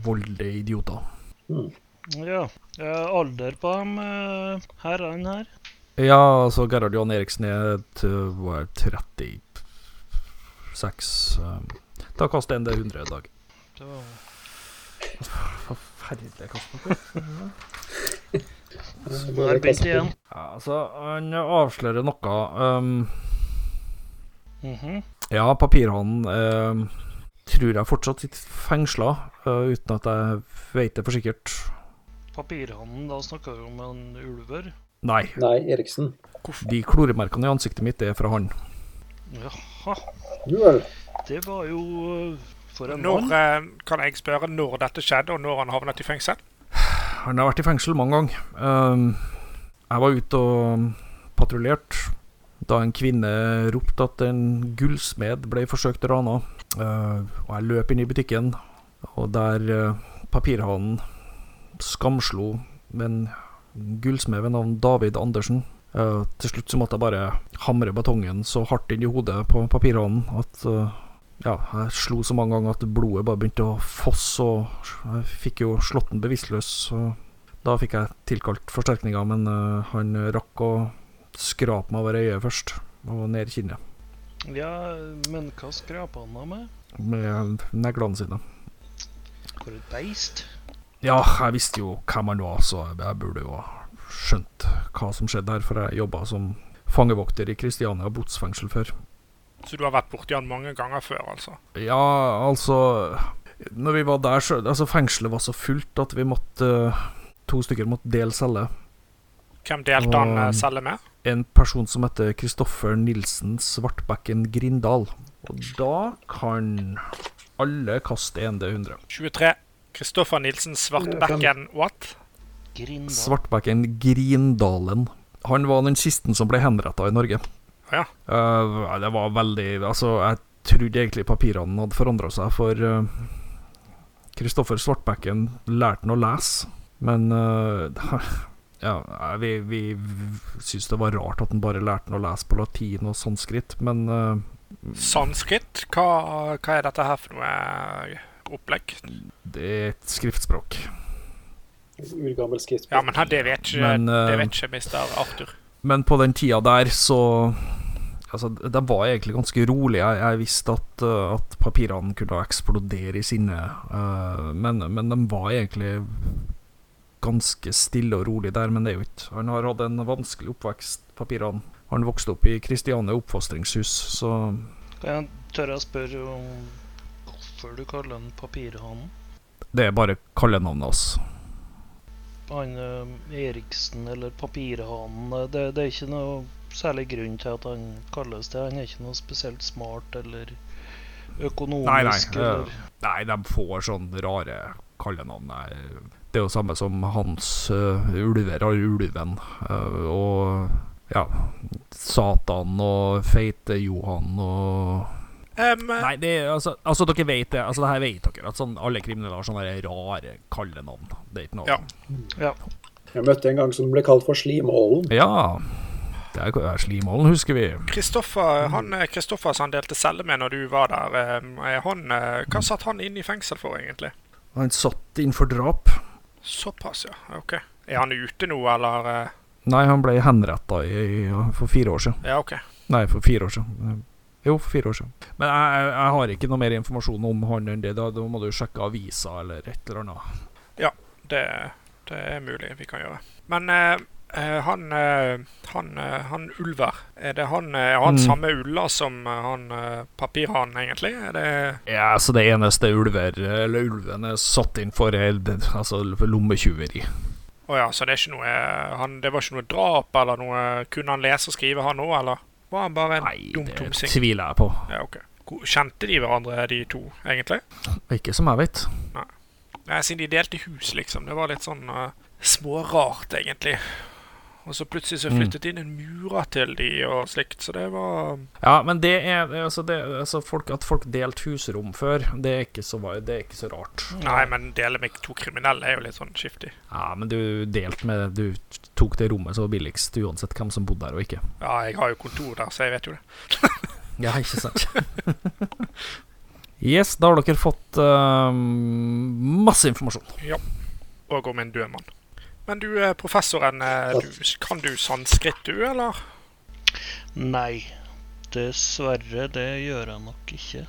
voldelige idioter. Mm. Ja. Alder på dem eh, herrene her? Ja, altså Gerhard Johan Eriksen er 32 seks ehm, Da kaster jeg en D100 i dag. Det var forferdelig kastnokk. Nå er igjen. Ja, altså, han avslører noe. Um, mm -hmm. Ja, papirhånden um, tror jeg fortsatt sitter fengsla, uh, eh, uten at jeg vet det for sikkert. Papirhannen, da snakker vi om en ulver? Nei. Nei, Eriksen. Hvorfor? De kloremerkene i ansiktet mitt er fra han. Jaha vel. det var jo eh, for en Når, mann. eh, kan jeg spørre når dette skjedde, og når han havnet i fengsel? Han har vært i fengsel mange ganger. Um, jeg var ute og patruljerte da en kvinne ropte at en gullsmed ble forsøkt rana. Uh, og jeg løp inn i butikken, og der uh, papirhanen skamslo med en gullsmed ved navn David Andersen. Eh, til slutt så måtte jeg bare hamre betongen så hardt inn i hodet på papirhånden at uh, ja, jeg slo så mange ganger at blodet bare begynte å fosse, og jeg fikk jo slått den bevisstløs. Da fikk jeg tilkalt forsterkninger, men uh, han rakk å skrape meg over øyet først, og ned kinnet, Ja, men hva skrapa han da med? med neglene sine. Hvor et beist? Ja, jeg visste jo hvem han var, så jeg burde jo ha skjønt hva som skjedde her, for jeg jobba som fangevokter i Kristiania botsfengsel før. Så du har vært borti han mange ganger før, altså? Ja, altså Når vi var der, så Altså, fengselet var så fullt at vi måtte To stykker måtte dele celle. Hvem delte han eh, Og- celle med? En person som heter Kristoffer Nilsen Svartbekken Grindal. Og da kan alle kaste en D100. 23. Kristoffer Nilsen Svartbekken what? Grindal. Svartbekken Grindalen. Han var den siste som ble henretta i Norge. Ja. Uh, det var veldig Altså, jeg trodde egentlig papirene hadde forandra seg, for Kristoffer Kristoffer Svartbekken lærte han å lese, men uh, Ja, vi, vi syntes det var rart at han bare lærte han å lese på latin og sanskrit, men eh, Sanskrit? Hva, hva er dette her for noe eh, opplegg? det er et skriftspråk. Urgammel skriftspråk. Ja, men det vet ikke, Men, det eh, vet ikke mister Arthur. Men på den tida der så Altså, de var egentlig ganske rolig. Jeg, jeg visste at, uh, at papirene kunne eksplodere i sinne, uh, men, men de var egentlig ganske stille og rolig der. Men det er jo ikke Han har hatt en vanskelig oppvekst, papirene. Han vokste opp i Kristiania oppfostringshus, så Kan jeg tørre å spørre om hvorfor du kaller han Papirhanen? det er bare kallenavnet hans. Han eh, Eriksen eller Papirhanen, eh, det, det er ikke noe særlig grunn til at han kalles det. Han er ikke noe spesielt smart eller økonomisk Nei, nei, eller Nei, de får sånn rare kallenavn. Det er jo samme som hans uh, ulver har ulven. Uh, og ja Satan og Feite-Johan og Em, Nei, det altså, altså dere vet det. Altså det her vet dere. At sånn, alle kriminelle har sånne rare kallenavn. Det er ikke noe Ja. Jeg møtte en gang som ble kalt for Slimålen. Ja. Det er, Slimålen, husker vi. Kristoffer han, eh, Kristoffer som han delte celle med når du var der, er han, eh, hva satt han inne i fengsel for, egentlig? Han satt inn for drap. Såpass, ja. Ok. Er han ute nå, eller? eh? Nei, han ble henretta for fire år siden. Ja, ok. Nei, for fire år siden. Jo, for fire år siden. Men jeg, jeg, har ikke noe mer informasjon om han enn det. Da, da må du sjekke avisa eller et eller annet. Det, det er mulig vi kan gjøre. Men eh, eh, han, eh, han, eh, han ulver, er det han, er han Mm. samme ulla som han papirhanen, egentlig? Er det Ja, så det eneste ulver, eller ulven er satt inn for, altså, for lommetyveri. Å ja, så det er ikke noe han, Det var ikke noe drap eller noe Kunne han lese og skrive, han òg, eller var han bare en Nei, dum det tviler jeg på. Ja, ok. Kjente de hverandre, de to, egentlig? Ikke som jeg vet. Nei, siden de delte hus, liksom. Det var litt sånn uh, smårart, egentlig. Og så plutselig så flyttet flyttet inn en murer til de og slikt, så det var Ja, men det er altså, det, altså folk, At folk delte husrom før, det er så, det er ikke så rart. Nei, men dele med to kriminelle er jo litt sånn skiftig. Ja, men du delte med Du tok det rommet som var billigst, uansett hvem som bodde der og ikke. Ja, jeg har jo kontor der, så jeg vet jo det. Ja, ikke sant? yes, da har dere fått uh, masse informasjon. Ja. Og om en død mann. Men du, eh, professoren, eh, du, kan du sanskrit, du, eller? Nei. Dessverre, det gjør jeg nok ikke.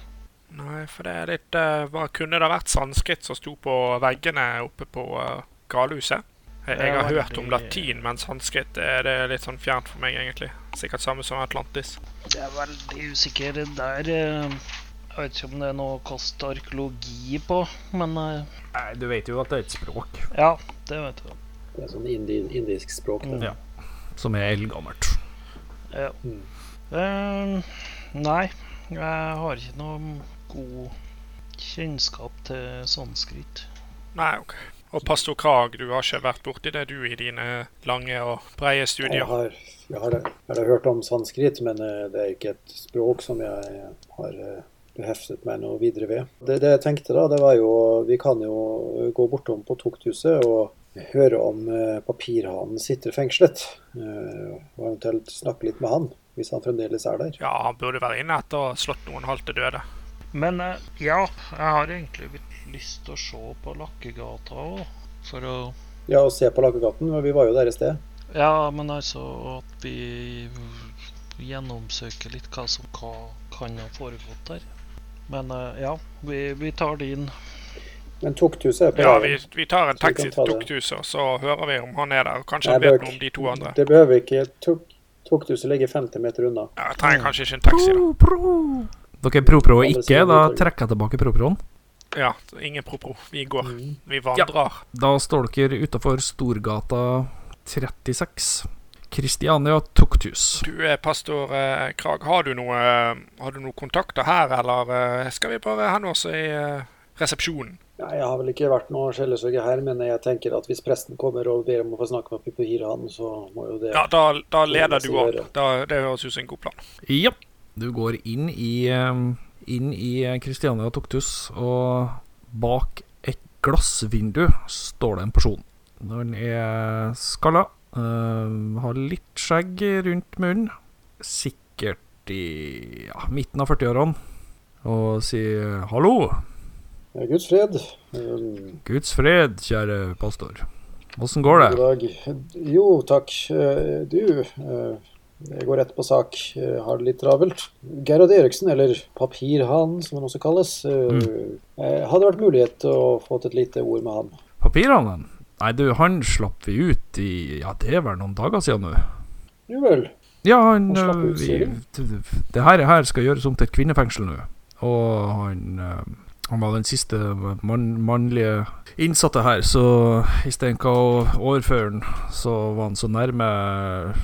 Nei, for det er litt eh, Hva kunne det vært sanskrit som sto på veggene oppe på uh, galhuset? Jeg, jeg har hørt om latin, men sanskrit er det litt sånn fjernt for meg, egentlig. Sikkert samme som Atlantis. Jeg er veldig usikker der. Jeg vet ikke om det er noe å kaste arkeologi på, men Nei, du vet jo at det er et språk ja, det vet jeg. Det er sånn indi indisk språk. Det. Ja. som er eldgammelt. Ja. Mm. Uh, nei, jeg har ikke noe god kjennskap til sanskrit. Nei, OK. Og pastor Krag, du har ikke vært borti det, du, i dine lange og breie Jeg studier? har, jeg, har, jeg har hørt om sanskrit, men eh, det er ikke et språk som jeg har eh, beheftet meg noe videre ved. Det, det jeg tenkte da, det var jo Vi kan jo gå bortom på tukthuset og høre om eh, papirhanen sitter fengslet. Eh, og eventuelt snakke litt med han, hvis han fremdeles er der. Ja, han burde være inne etter å ha slått noen halvt til døde. Men eh, ja, jeg har egentlig litt lyst til å se på Lakkegata òg. For å Ja, og se på Lakkegaten, men vi var jo der i sted. Ja, men altså at vi gjennomsøker litt hva som hva kan ha foregått der. Men ja, vi, vi tar din. Men Tukthuset er på Ja, vi, vi tar en taxi til. Tukthuset, så hører vi om han er der. Kanskje Nei, han vet noe om de to andre. Det behøver vi ikke. Tuk- Tukthuset ligger 50 meter unna. Ja, jeg trenger kanskje ikke en taxi, da. Pro, pro. Dere er pro-pro ikke, da trekker jeg tilbake pro-proen. Ja, ingen pro-pro. Vi går. Mm. Vi vandrer. Da står dere utafor Storgata 36. Kristiania Tukthus. Du, er pastor eh, Krag, har du, noe, eh, har du noen kontakter her, eller eh, skal vi bare hende oss i eh, resepsjonen? Nei, jeg har vel ikke vært noe skjellesøker her, men jeg tenker at hvis presten kommer og ber om å få snakke med han, så må jo det Ja, da, da leder du opp. Da, det høres ut som en god plan. Ja. Du går inn i Inn i Kristiania Toktus, og bak et glassvindu står det en person. Den er skalla, uh, har litt skjegg rundt munnen, sikkert i ja, midten av 40-årene, og sier 'hallo'. Guds fred. Um, Guds fred, kjære pastor. Åssen går det? God dag. Jo, takk. Eh, Du, eh, jeg går rett på sak. Jeg har det litt travelt. Gerhard Eriksen, eller Papirhanen som han også kalles. eh, eh, Hadde vært mulighet til å få til et lite ord med han. Papirhanen? Nei, du, han slapp vi ut i Ja, det er vel noen dager siden nå. Jo vel. Ja, han Han ut, vi, Det her, her skal gjøres om til et kvinnefengsel nå. Og han Han var den siste mann, mannlige innsatte her, så istedenfor å overføre han, så var han så nærme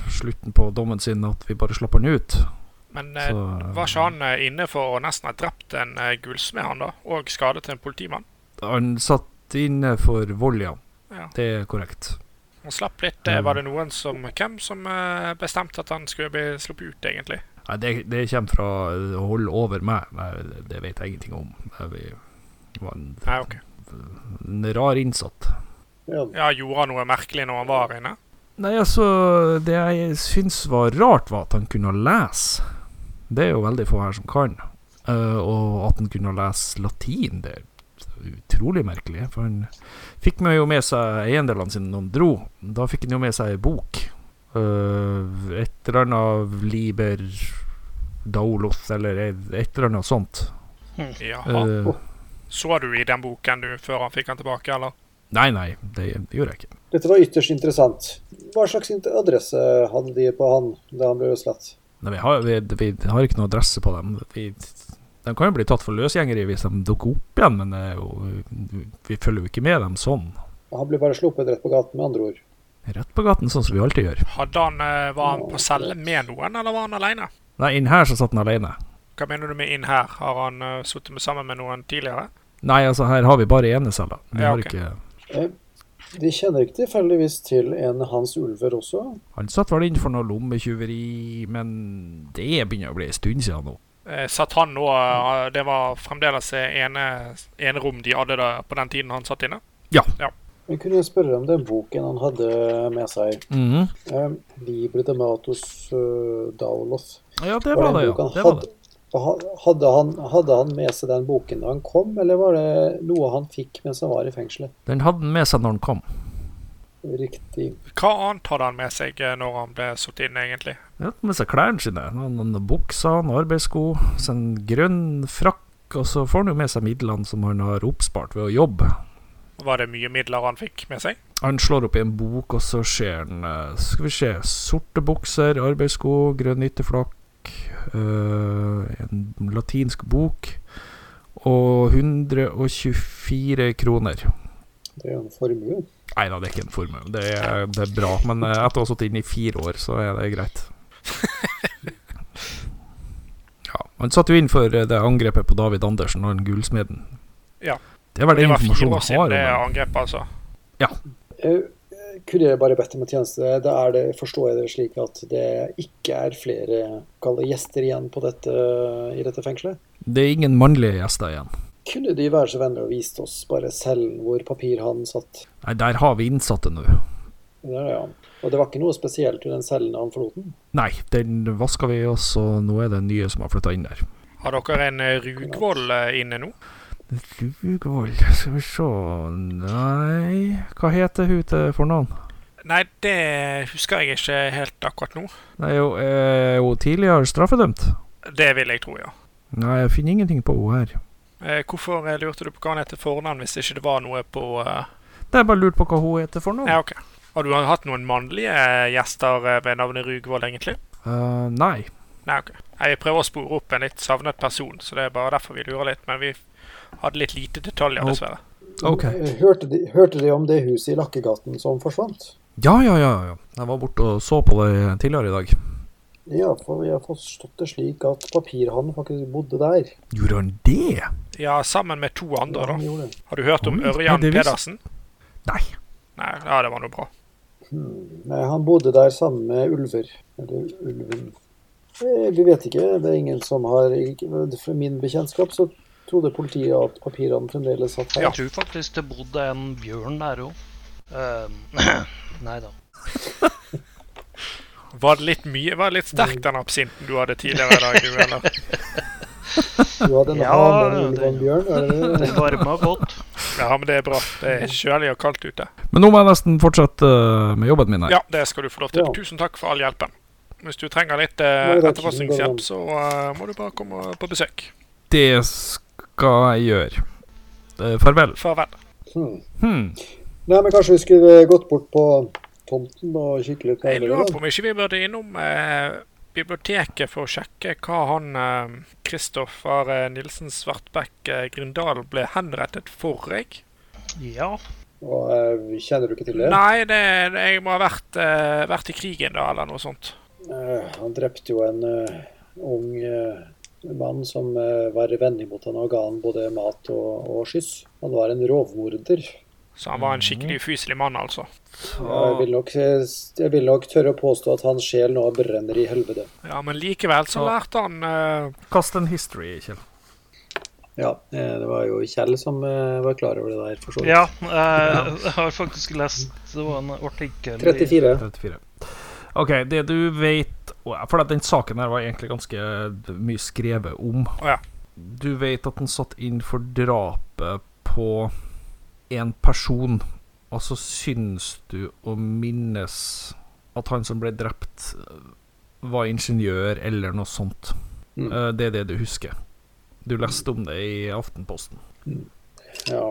slutten på dommen sin at vi bare slapp han ut. Men eh, Så var ikke han eh, inne for å nesten ha drept en eh, gullsmed, han da? Og skadet en politimann? Han satt inne for vold, ja. Ja. Det er korrekt. Han slapp litt. Var det noen som Hvem som bestemte at han skulle bli sluppet ut, egentlig? Nei, det, det kommer fra å holde over meg. Nei, det vet jeg ingenting om. Vi- var en, Nei, ok. en rar innsatt. Ja. Ja, Gjorde han noe merkelig når han var inne? Nei, altså Det jeg syns var rart, var at han kunne lese. Det er jo veldig få her som kan. Uh, og at han kunne lese latin, det er utrolig merkelig. For han fikk med jo med seg eiendelene sine når han dro. Da fikk han jo med seg ei bok. Eh, et eller annet Liber Daulos, eller et eller annet sånt. Jaha. Uh, Så du i den boken du før han fikk den tilbake, eller? nei, nei, det, det gjorde jeg ikke. Dette var ytterst interessant. Hva slags adresse hadde de på han da han ble løslatt? Nei, vi, har, vi, vi har ikke noe adresse på dem. Vi, de kan jo bli tatt for løsgjengere hvis de dukker opp igjen, men jo, vi følger jo ikke med dem sånn. Han ble bare sluppet rett på gaten, med andre ord. Rett på gaten, sånn som vi alltid gjør. Hadde han, eh, Var han på celle med noen, eller var han alene? Nei, inn her så satt han alene. Hva mener du med inn her? Har han uh, sittet sammen med noen tidligere? Nei, altså her har vi bare eneceller. Vi Ja, har okay. ikke Eh, De kjenner ikke tilfeldigvis til en Hans Ulver også? Han satt vel inn for noe lommetyveri, men det begynner å bli en stund siden nå. Eh, satt han nå Det var fremdeles ene, ene rom de hadde da, på den tiden han satt inne? Ja. kunne jeg spørre om den boken han hadde med seg? Mhm. Eh, Libre de Matos uh, Daulos. Ja, det var det, ja. Det var det. hadde- han, hadde han med seg den boken da han kom, eller var det noe han fikk mens han var i fengselet? Den hadde han med seg når han kom. Riktig. Hva annet hadde han med seg eh, når han ble satt inn, egentlig? Han hadde med seg klærne sine. Noen, noen bukser, noen arbeidssko, en grønn frakk, og så får han jo med seg midlene som han har oppspart ved å jobbe. Var det mye midler han fikk med seg? Han slår opp i en bok, og så ser han eh, Skal vi se Sorte bukser, arbeidssko, grønn ytterflakk, øh, en latinsk bok og 124 kroner. Det er jo en formue. Nei da, det er ikke en formue. Det, er- det er bra. Men eh, etter å ha sittet inne i fire år, så er det greit. Ja, Han satt jo inn for eh, det angrepet på David Andersen og den gullsmeden. Ja. Det var Det var informasjonen vi jeg har det angrepet, altså. Ja. Kunne jeg bare bedt om en tjeneste? Da er det, forstår jeg det slik at det ikke er flere kalde gjester igjen på dette, i dette fengselet? Det er ingen mannlige gjester igjen. kunne de være så vennlige og vist oss bare cellen hvor papirhanen satt? Nei, der har vi innsatte nå. Det det, ja. Og det var ikke noe spesielt i den cellen han forlot den? Nei, den vaska vi oss, og nå er det nye som har flytta inn der. Har dere en eh, Rugvoll eh, inne nå? Rugvoll, skal vi se Nei Hva heter hun til fornavn? Nei, det husker jeg ikke helt akkurat nå. Nei, jo, er hun tidligere straffedømt. Det vil jeg tro, ja. Nei, jeg finner ingenting på henne her. Eh, hvorfor eh, lurte du på hva hun heter fornavn hvis ikke det var noe på uh... Det er bare lurt på hva hun heter fornavn. Ja, ok. Har du hatt noen mannlige gjester eh, ved navnet Rugvold, egentlig? Uh, nei. Nei, ok. Jeg prøver å spore opp en litt savnet person, så det er bare derfor vi lurer litt. Men vi hadde litt lite detaljer, dessverre. Ok. Hørte de, hørte de om det huset i Lakkegaten som forsvant? Ja, ja, ja. ja. Jeg var borte og så på det tidligere i dag. Ja, for vi har forstått det slik at papirhannen faktisk bodde der. Gjorde han det? Ja, sammen med to andre, da. Ja. Har du hørt om Oi, Ørjan nei, Pedersen? Nei. Nei, ja, det var noe bra. Hmm. Nei, han bodde der sammen med ulver. Eller ulven. Eh, Vi vet ikke. Det er ingen som har Fra min bekjentskap så trodde politiet at papirene fremdeles satt her. Jeg tror faktisk det bodde en bjørn der òg. nei da. Var det litt mye? Var det litt sterk den absinten du hadde tidligere i dag, du, eller? Du hadde en Ja, hane, en ulv det- og en bjørn. Er det varma godt. Ja, men det er bra. Det er kjølig og kaldt ute. Men nå må jeg nesten fortsette eh, med jobben min her. Ja, det skal du få lov til. Ja. Tusen takk for all hjelpen. Hvis du trenger litt eh, etterforskningshjelp, så eh, må du bare komme på besøk. Det skal jeg gjøre. Eh, farvel. Farvel. Hmm. Hmm. Nei, men kanskje vi skulle gått bort på tomten og kikke litt Jeg lurer på om ikke vi burde innom eh, biblioteket for å sjekke hva han eh, Kristoffer eh, Nilsen Svartbekk eh, Grindal ble henrettet for, jeg. Ja. Og, eh, kjenner du ikke til det? Nei, det, det, jeg må ha vært, eh, vært i krigen da, eller noe sånt. Eh, han drepte jo en eh, ung eh, mann som uh, var vennlig mot han og ga han både mat og, og skyss. Han var en rovmorder. Så han var en skikkelig ufyselig mann, altså. Jeg vil, nok, jeg vil nok tørre å påstå at hans sjel nå brenner i helvete. Ja, men likevel så lærte han uh... Kast en history, Kjell. Ja, det var jo Kjell som var klar over det der. for så vidt. ja jeg har faktisk lest Det var en artikkel i 34. 34. OK, det du vet For den saken her var egentlig ganske mye skrevet om. Oh, ja. Du vet at han satt inn for drapet på en person, og så syns du å minnes at han som ble drept, var ingeniør eller noe sånt. Mm. Eh, Det er det du husker. Du leste om det i Aftenposten. Ja,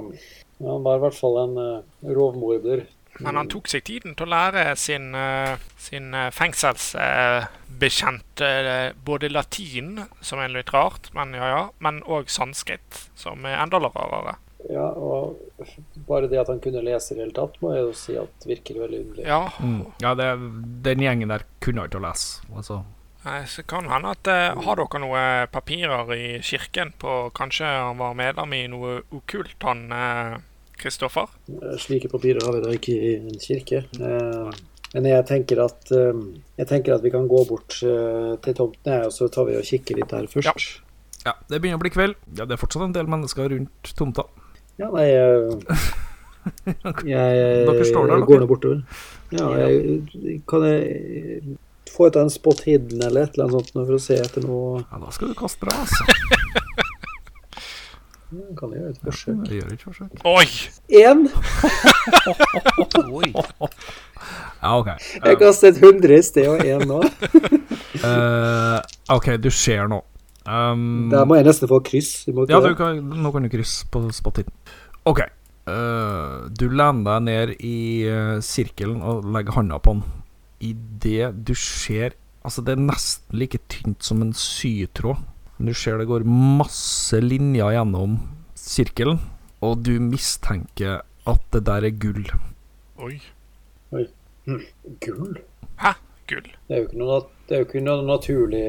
han var i hvert fall en uh, rovmorder. Men han tok seg tiden til å lære sin, eh, sin eh, fengselsbekjent eh, både latin, som er litt rart, men ja ja, men òg sanskrit, som er enda rarere. Ja, og bare det at han kunne lese i det hele tatt, må jeg jo si at virker veldig underlig. Ja, Mm. Ja, det, den gjengen der kunne ikke å lese. Altså. Nei, så kan hende at eh, Har dere noe papirer i kirken på Kanskje han var medlem i noe okkult, han eh, Kristoffer? Eh, Slike papirer har vi da ikke i en kirke. Eh, Men jeg tenker at, eh, jeg tenker at vi kan gå bort til tomten, her, og så tar vi og kikker litt der først. Ja, det begynner å bli kveld. Ja, det er fortsatt en del mennesker rundt tomta. Ja, nei jeg, Jeg Dere står der, går nå bortover. Ja, jeg, kan jeg få ut en spot hidden eller et eller annet sånt for å se etter noe Ja, da skal du kaste deg, altså. Kan jeg gjøre et forsøk? Jeg gjør et forsøk. Oi! Én! Oi. Ja, OK. Jeg kastet 100 i sted og én nå. uh, OK, du ser nå. Um, Der må jeg nesten få kryss. Ja, du kan, nå kan du krysse på spot-hiten. OK. Uh, du lener deg ned i uh, sirkelen og legger handa på den. Idet du ser Altså, det er nesten like tynt som en sytråd. Men du ser det går masse linjer gjennom sirkelen, og du mistenker at det der er gull. Oi. Gull? Hæ? Gull. Det er jo ikke noe, nat- det er jo ikke noe naturlig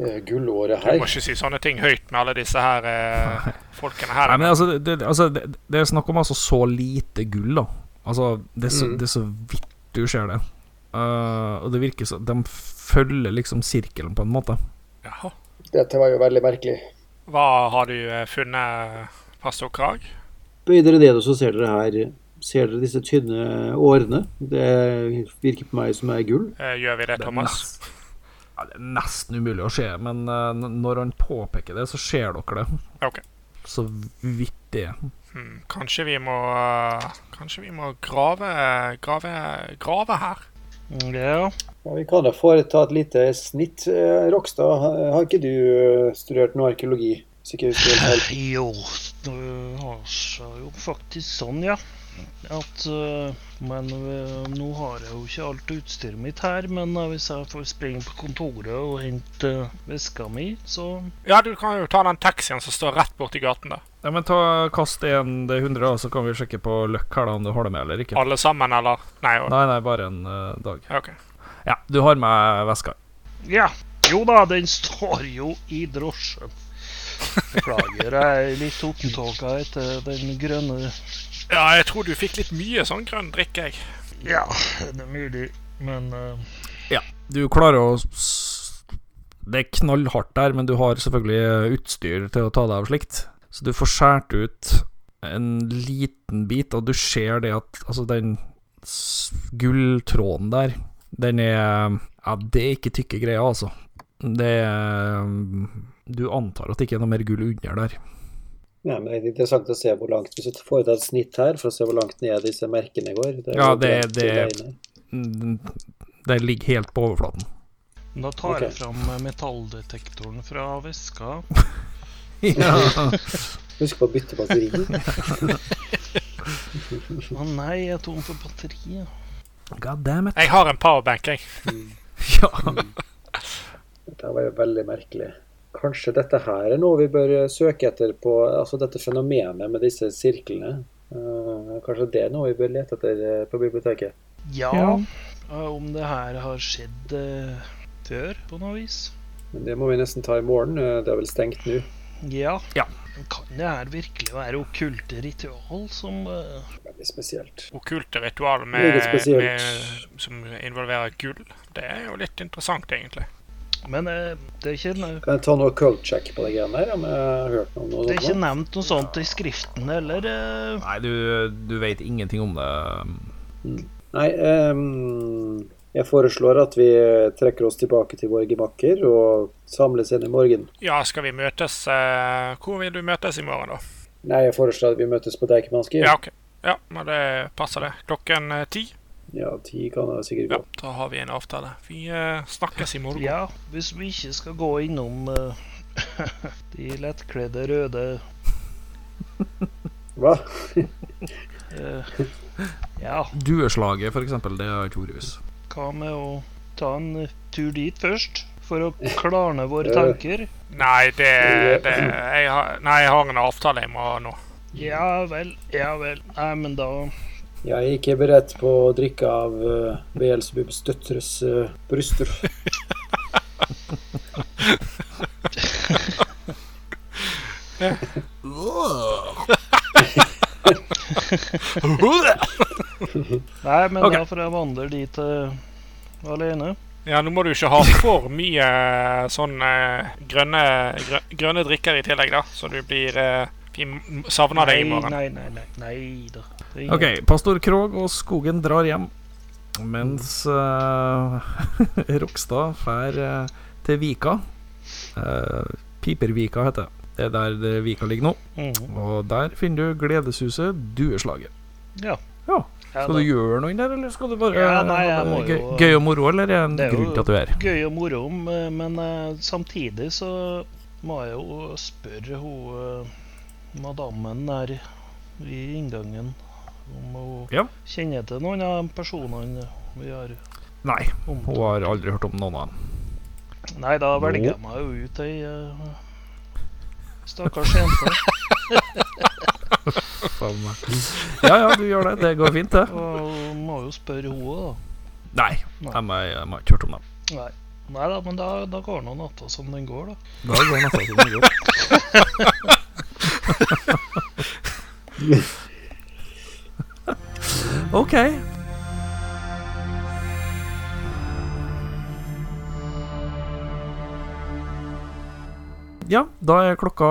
uh, gullåre Du må ikke si sånne ting høyt med alle disse her uh, folkene her. Nei, men altså, det, det- altså, det, det er snakk om altså så lite gull, da. Altså, det er så, Mm. det er så vidt du ser det. Uh, og det virker som De følger liksom sirkelen, på en måte. Jaha. Dette var jo veldig merkelig. Hva har du eh, funnet Pastor Krag. Bøyer dere ned, og så ser dere her Ser dere disse tynne årene? Det virker på meg som er gull. Eh, gjør vi det, Det er Thomas? Ja, det er nesten umulig å se, men eh, når han påpeker det, så ser dere det. Ok. Så vidt det. Hmm, kanskje vi må Kanskje vi må grave Grave, grave her? Ja. Ja, vi kan da foreta et lite snitt. Eh, Rokstad, har ikke du eh, studert noe arkeologi? Feil. Jo, det har seg jo faktisk sånn, ja. At eh, Men eh, nå har jeg jo ikke alt utstyret mitt her. Men eh, hvis jeg får springe på kontoret og hente veska mi, så Ja, du kan jo ta den taxien som står rett borti gaten der. Ja, men ta Kast 1 det 100, og så kan vi sjekke på løkk her da, om du har det med eller ikke. Alle sammen, eller? Nei, og, Nei, nei, bare en eh, dag. ok. Ja, du har med veska. Ja. Jo da, den står jo i drosjen. Beklager, jeg er litt opptåka etter den grønne Ja, jeg tror du fikk litt mye sånn grønn drikke, jeg. Ja, det er mulig, men Ja, Du klarer å Det er knallhardt der, men du har selvfølgelig utstyr til å ta deg av slikt. Så du får skåret ut en liten bit, og du ser det at altså den gulltråden der, den er Ja, det er ikke tykke greier, altså. Det er Du antar at det ikke er noe mer gull under der. Ja, men Det er interessant å se hvor langt Hvis du får et snitt her for å se hvor langt ned disse merkene går det er Ja, det- er det- til Mm, Det ligger helt på overflaten. da tar okay. jeg fram metalldetektoren fra veska. Ja. Husk på å bytte batteri. Å nei, jeg er tom for batteri. God damn it. Jeg har en powerbank, jeg. Ja. Dette var jo veldig merkelig. Kanskje dette her er noe vi bør eh, søke etter på Altså dette fenomenet med disse sirklene. Uh, kanskje det er noe vi bør lete etter eh, på biblioteket. Ja, Ja. om det her har skjedd uh, før på noe vis. Men det må vi nesten ta i morgen. det er vel stengt nå. Ja. Ja. Kan det her virkelig være okkulte ritual som eh, Veldig spesielt. Okkulte ritual med, med, som involverer gull. Det er jo litt interessant, egentlig. Men eh, det, er ikke, Kan jeg ta noe cult check på de greiene der? Om jeg har hørt noe om noe det er ikke nevnt noe sånt i skriften heller. eh. Nei, du, du vet ingenting om det. Nei, um, jeg foreslår at vi trekker oss tilbake til våre gemakker og samles igjen i morgen. Ja, skal vi møtes eh, Hvor vil du møtes i morgen, da? Nei, jeg foreslår at vi møtes på Deichmanski. Ja, ok. Ja, men det passer det. Klokken eh, ti. Ja, ti kan jeg sikkert gå. Ja, da har vi en avtale. Vi eh, snakkes i morgen. Ja, hvis vi ikke skal gå innom eh, de lettkledde røde Hva? eh, Ja, Dueslaget, for eksempel, det har Torjus. hva med å ta en tur dit først? For å klarne våre tanker? Nei, det, det jeg har, Nei, jeg har en avtale jeg må ha nå. Ja vel, ja vel. Nei, men da Jeg er ikke beredt på å drikke av uh, Beelzebubs døtres uh, bryster. Nei, men okay. da får jeg vandre dit uh, alene. Ja, nå må du ikke ha for mye eh, sånn eh, grønne, grønne drikker i tillegg, da. Så du blir eh, savner deg i morgen. Nei, nei, nei, nei da. Ok, pastor Krog og Skogen drar hjem, mens uh, Rokstad drar uh, til Vika. Uh, Pipervika heter det. Det er der det Vika ligger nå. Mhm. Og der finner du gledeshuset Dueslaget. Ja. Ja. Skal du gjøre noe inn der, eller skal du bare Ja, nei, jeg må gøy, jo- gøy og moro, eller er det en Det er grunn til at du er her? Gøy og moro, men eh, samtidig så må jeg jo spørre hun eh, madammen der i inngangen om hun Ja. kjenner til noen av de personene vi har Nei, hun har aldri hørt om noen av dem. Nei, da velger jeg meg jo ut ei uh, stakkars jente. Ja ja, du gjør det. Det går fint, det. Og må jo spørre hun òg, da. Nei, Nei. jeg har ikke hørt om dem. Nei. Nei da, men da, da går nå natta som den går, da. Da går natta som den går. OK. Ja, da er klokka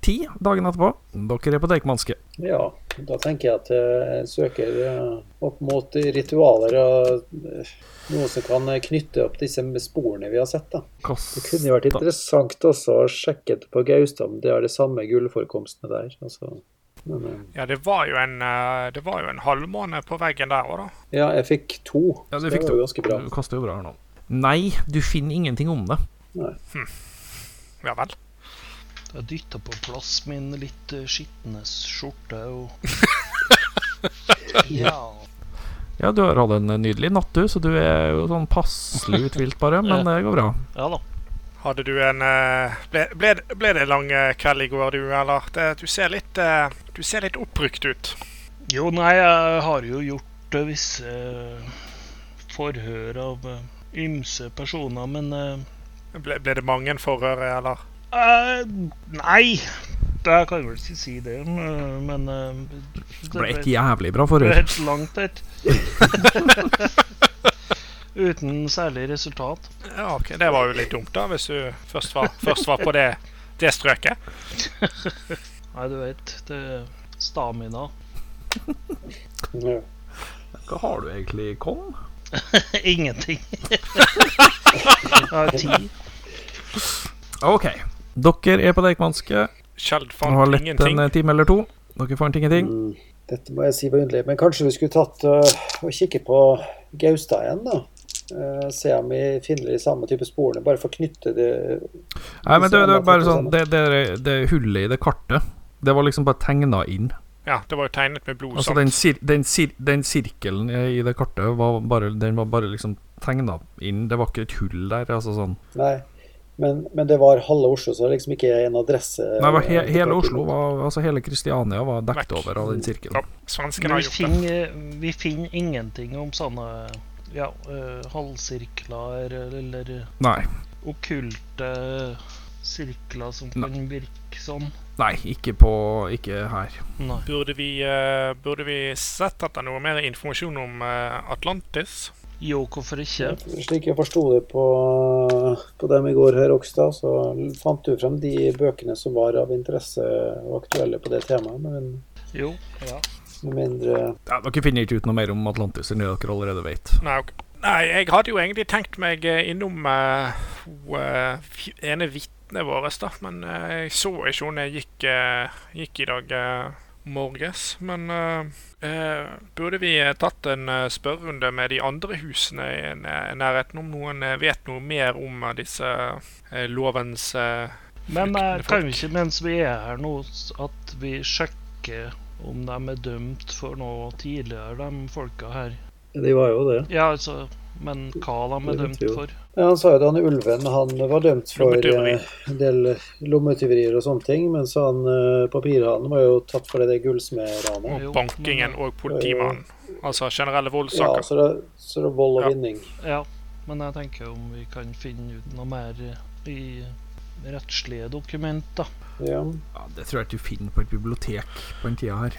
ti dagen etterpå. Dere er på Deichmanske. Ja, da tenker jeg at jeg søker eh, opp mot ritualer og eh, noe som kan knytte opp disse sporene vi har sett. da. Det kunne jo vært interessant også å sjekke på Gaustad, om det er de samme gullforekomstene der. altså. Men, eh, Ja, det var jo en, eh, det var jo en halvmåne på veggen der òg, da. ja, jeg fikk to, Ja, det, du det fikk var jo ganske bra. Du kaster jo bra her nå. Nei, du finner ingenting om det. Nei Ja vel. Jeg dytta på plass min litt eh, skitne skjorte og Ja. Ja, du har hatt en nydelig natt, du, så du er jo sånn passelig uthvilt bare, men det går bra. Ja da. Hadde du en eh, Ble, ble, ble det en lang eh, kveld i går, du, eller? Det, du ser litt eh, Du ser litt oppbrukt ut. Jo, nei, jeg har jo gjort visse forhør av ymse personer, men Ble, ble det mange forhør, eller? Uh, Nei, jeg kan vel ikke si det, men, men eh, Det ble et jævlig bra Det forhør. helt langt et. Uten særlig resultat. Ja, ok, Det var jo litt dumt, da, hvis du først var, først var på det, det strøket. Nei, du vet, det er stamina. Hva har du egentlig, Kong? Ingenting. Jeg har ti. OK. Dere er på Deichmanske Kjeld og har lett ingenting. en eh, time eller to. Dere fant ingenting. Mm, Dette må jeg si var underlig, men kanskje vi skulle tatt uh, og kikke på Gaustad igjen, da. Uh, se om vi finner de samme type sporene, bare for å knytte det Nei, men det, det bare sånn Det, det, det hullet i det kartet, det var liksom bare tegna inn. Ja, det var jo tegnet med blod. Altså den, sir den, sir den sirkelen i det kartet var bare, den var bare liksom tegna inn. Det var ikke et hull der. Altså sånn Nei, men, men det var halve Oslo, så det er liksom ikke en adresse Nei, var he hele Oslo var, Altså hele Kristiania var dekket Vekk. over av den sirkelen. Ja, Svenskene har vi finner, vi finner ingenting om sånne ja, uh, halvsirkler eller Nei. okkulte sirkler som kan virke sånn. Nei, ikke på Ikke her. Nei. Burde vi, uh, burde vi sett etter noe mer informasjon om uh, Atlantis? Jo, hvorfor ikke? Slik jeg forsto det på, på dem i går her, Rokstad, så fant du frem de bøkene som var av interesse og aktuelle på det temaet. Men Jo, ja. med mindre Ja, dere finner ikke ut noe mer om Atlantis enn dere allerede vet. Nei, okay. Nei, jeg hadde jo egentlig tenkt meg eh, innom uh, ene vitnet vårt, da. Men uh, jeg så ikke hun jeg gikk, uh, gikk i dag eh, morges. Men eh, eh, burde vi eh, tatt en eh, spørrerunde med de andre husene i nærheten, om noen vet noe mer om disse lovens Men eh, kan vi ikke, mens vi er her nå, at vi sjekker om de er dømt for noe tidligere, de folka her? De var jo det. Ja, altså, men hva de er dømt for? Ja, han sa jo at han Ulven han var dømt for eh, en del lommetyverier og sånne ting, mens han eh, papirhanen var jo tatt for det der gullsmedranet. Og bankingen og politimannen. Altså generelle Ja, så det, så det er vold og Ja. vinning. Ja, men jeg tenker om vi kan finne ut noe mer eh, i rettslige dokumenter. Ja. Ja, Det tror jeg ikke du finner på et bibliotek på den tida her.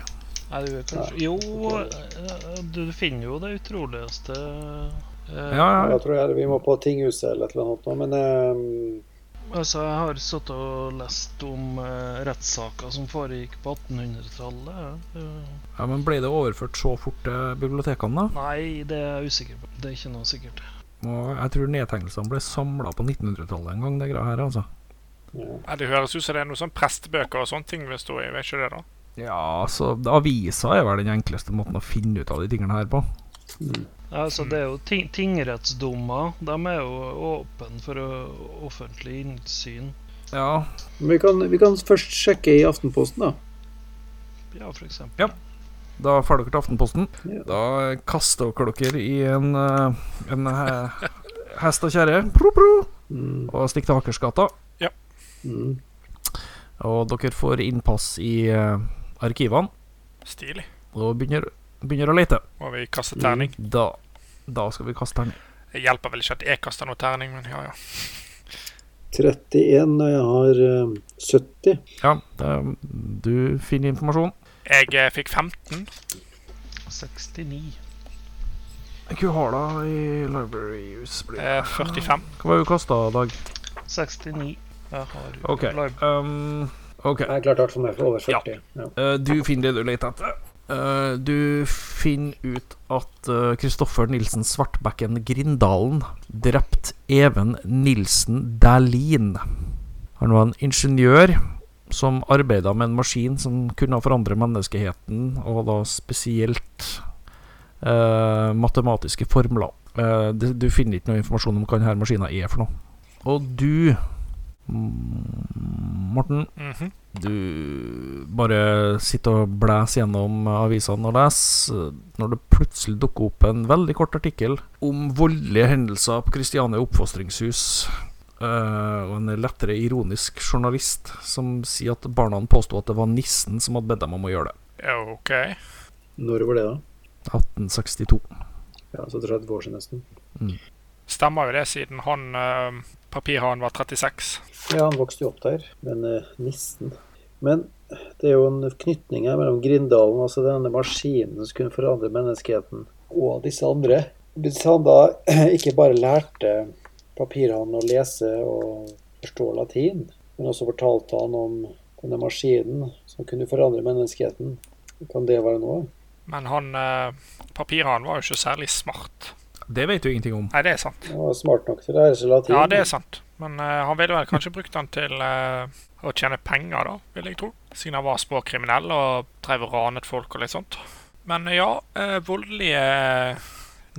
Nei, du er kanskje Jo, eh, du finner jo det utroligste eh, Ja, ja. Jeg tror jeg, vi må på tinghuset eller et eller annet, nå, men eh, Altså, jeg har sittet og lest om uh, rettssaker som foregikk på 1800-tallet. eh. ja, Men ble det overført så fort til bibliotekene, da? nei, det er jeg usikker på. Det er ikke noe sikkert. Og jeg tror nedtegnelsene ble samla på 1900-tallet en gang, det greia her, altså. Ja, det høres ut som det er noen sånn prestebøker og sånne ting vi står i. Vet ikke det, da? Ja, altså, avisa er vel den enkleste måten å finne ut av de tingene her på. Altså, det er jo ting Tingrettsdommer de er jo åpne for offentlig innsyn. Ja, men vi, kan, vi kan først sjekke i Aftenposten, da. Ja, for eksempel. da får dere til Aftenposten. Ja. Da kaster dere dere i en, en hest og kjerre Mm, og stikker til Akersgata. mm. Og dere får innpass i arkivene Stilig. og begynner, begynner å lete. Må vi kaste terning? Da, da skal vi kaste terning. Det hjelper vel ikke at jeg kaster noe terning, men ja, ja. 31, og jeg har eh, 70. Ja, du finner informasjon. Jeg eh, fikk 15. 69. Hva har da i Library Use? blir det? Eh, 45. Hva var det du kasta, Dag? 69. Jeg har OK. Um, Ok. Jeg klarte klart hvert fall meg for over 40. Ja. Ja. du finner det du leter etter. Eh, du finner ut at Kristoffer Nilsen Svartbekken Grindalen drept Even Nilsen Dæhlin. Han var en ingeniør som arbeida med en maskin som kunne forandre menneskeheten, og da spesielt uh, matematiske formler. Eh, det, du finner ikke noe informasjon om hva denne maskinen er for noe. Og du, mm, Morten, Mhm. du bare sitter og blæser gjennom avisene og leser når det plutselig dukker opp en veldig kort artikkel om voldelige hendelser på Kristiania oppfostringshus. Uh, og en lettere ironisk journalist som sier at barna påsto at det var nissen som hadde bedt dem om å gjøre det. Ja, OK. Når var det, da? 1862. Ja, så 30 år siden nesten. Stemmer jo det, siden han uh, papirhanen var 36. Ja, han vokste jo opp der, men eh, nissen Men det er jo en knytning her mellom Grindalen, altså denne maskinen som kunne forandre menneskeheten, og disse andre. Hvis han da ikke bare lærte papirhanen å lese og forstå latin, men også fortalte han om denne maskinen som kunne forandre menneskeheten, kan det være noe? Men han uh, papirhanen var jo ikke særlig smart. Det vet du ingenting om. Nei, det er sant. Han var smart nok til det. Er seg latin. Ja, det er sant. Men uh, han ville vel kanskje brukt den til uh, å tjene penger, da, vil jeg tro. Siden han var spåkriminell og drev og ranet folk og litt sånt. Men eh, ja, uh, voldelige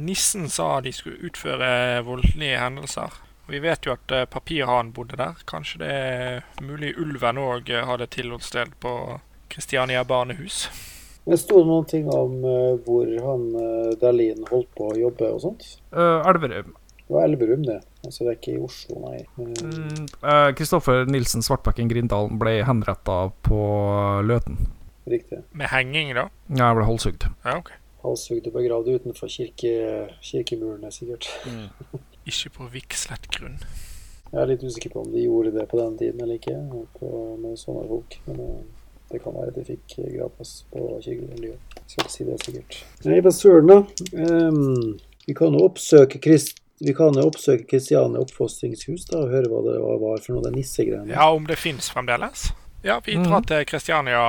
Nissen sa de skulle utføre voldelige hendelser. Vi vet jo at papirhanen bodde der. Kanskje det er mulig ulven òg hadde tilholdssted på Kristiania barnehus. Men sto det noen ting om uh, hvor han uh, Dahlin holdt på å jobbe og sånt? Uh, Elverum. Det var Elverum, det. Altså det er ikke i Oslo, nei. Kristoffer Mm, eh, Nilsen Svartbekken Grindalen ble henretta på Løten. Riktig. Med henging, da. Ja, jeg ble halshugd. Ja, ok. Halshugd og begravd utenfor kirke, kirkemurene, sikkert. Ikke på vigslet grunn. Jeg er litt usikker på om de gjorde det på den tiden eller ikke, på, med sånne folk. Men det kan være at de fikk gravplass på kirkemiljøet. Skal ikke si det sikkert. Nei, hva søren, da. Um, vi kan jo oppsøke Krist... Vi kan jo oppsøke Kristiania oppfostringshus da, og høre hva det var for noe, det nissegreiene. Ja, om det fins fremdeles? Ja, vi drar til Kristiania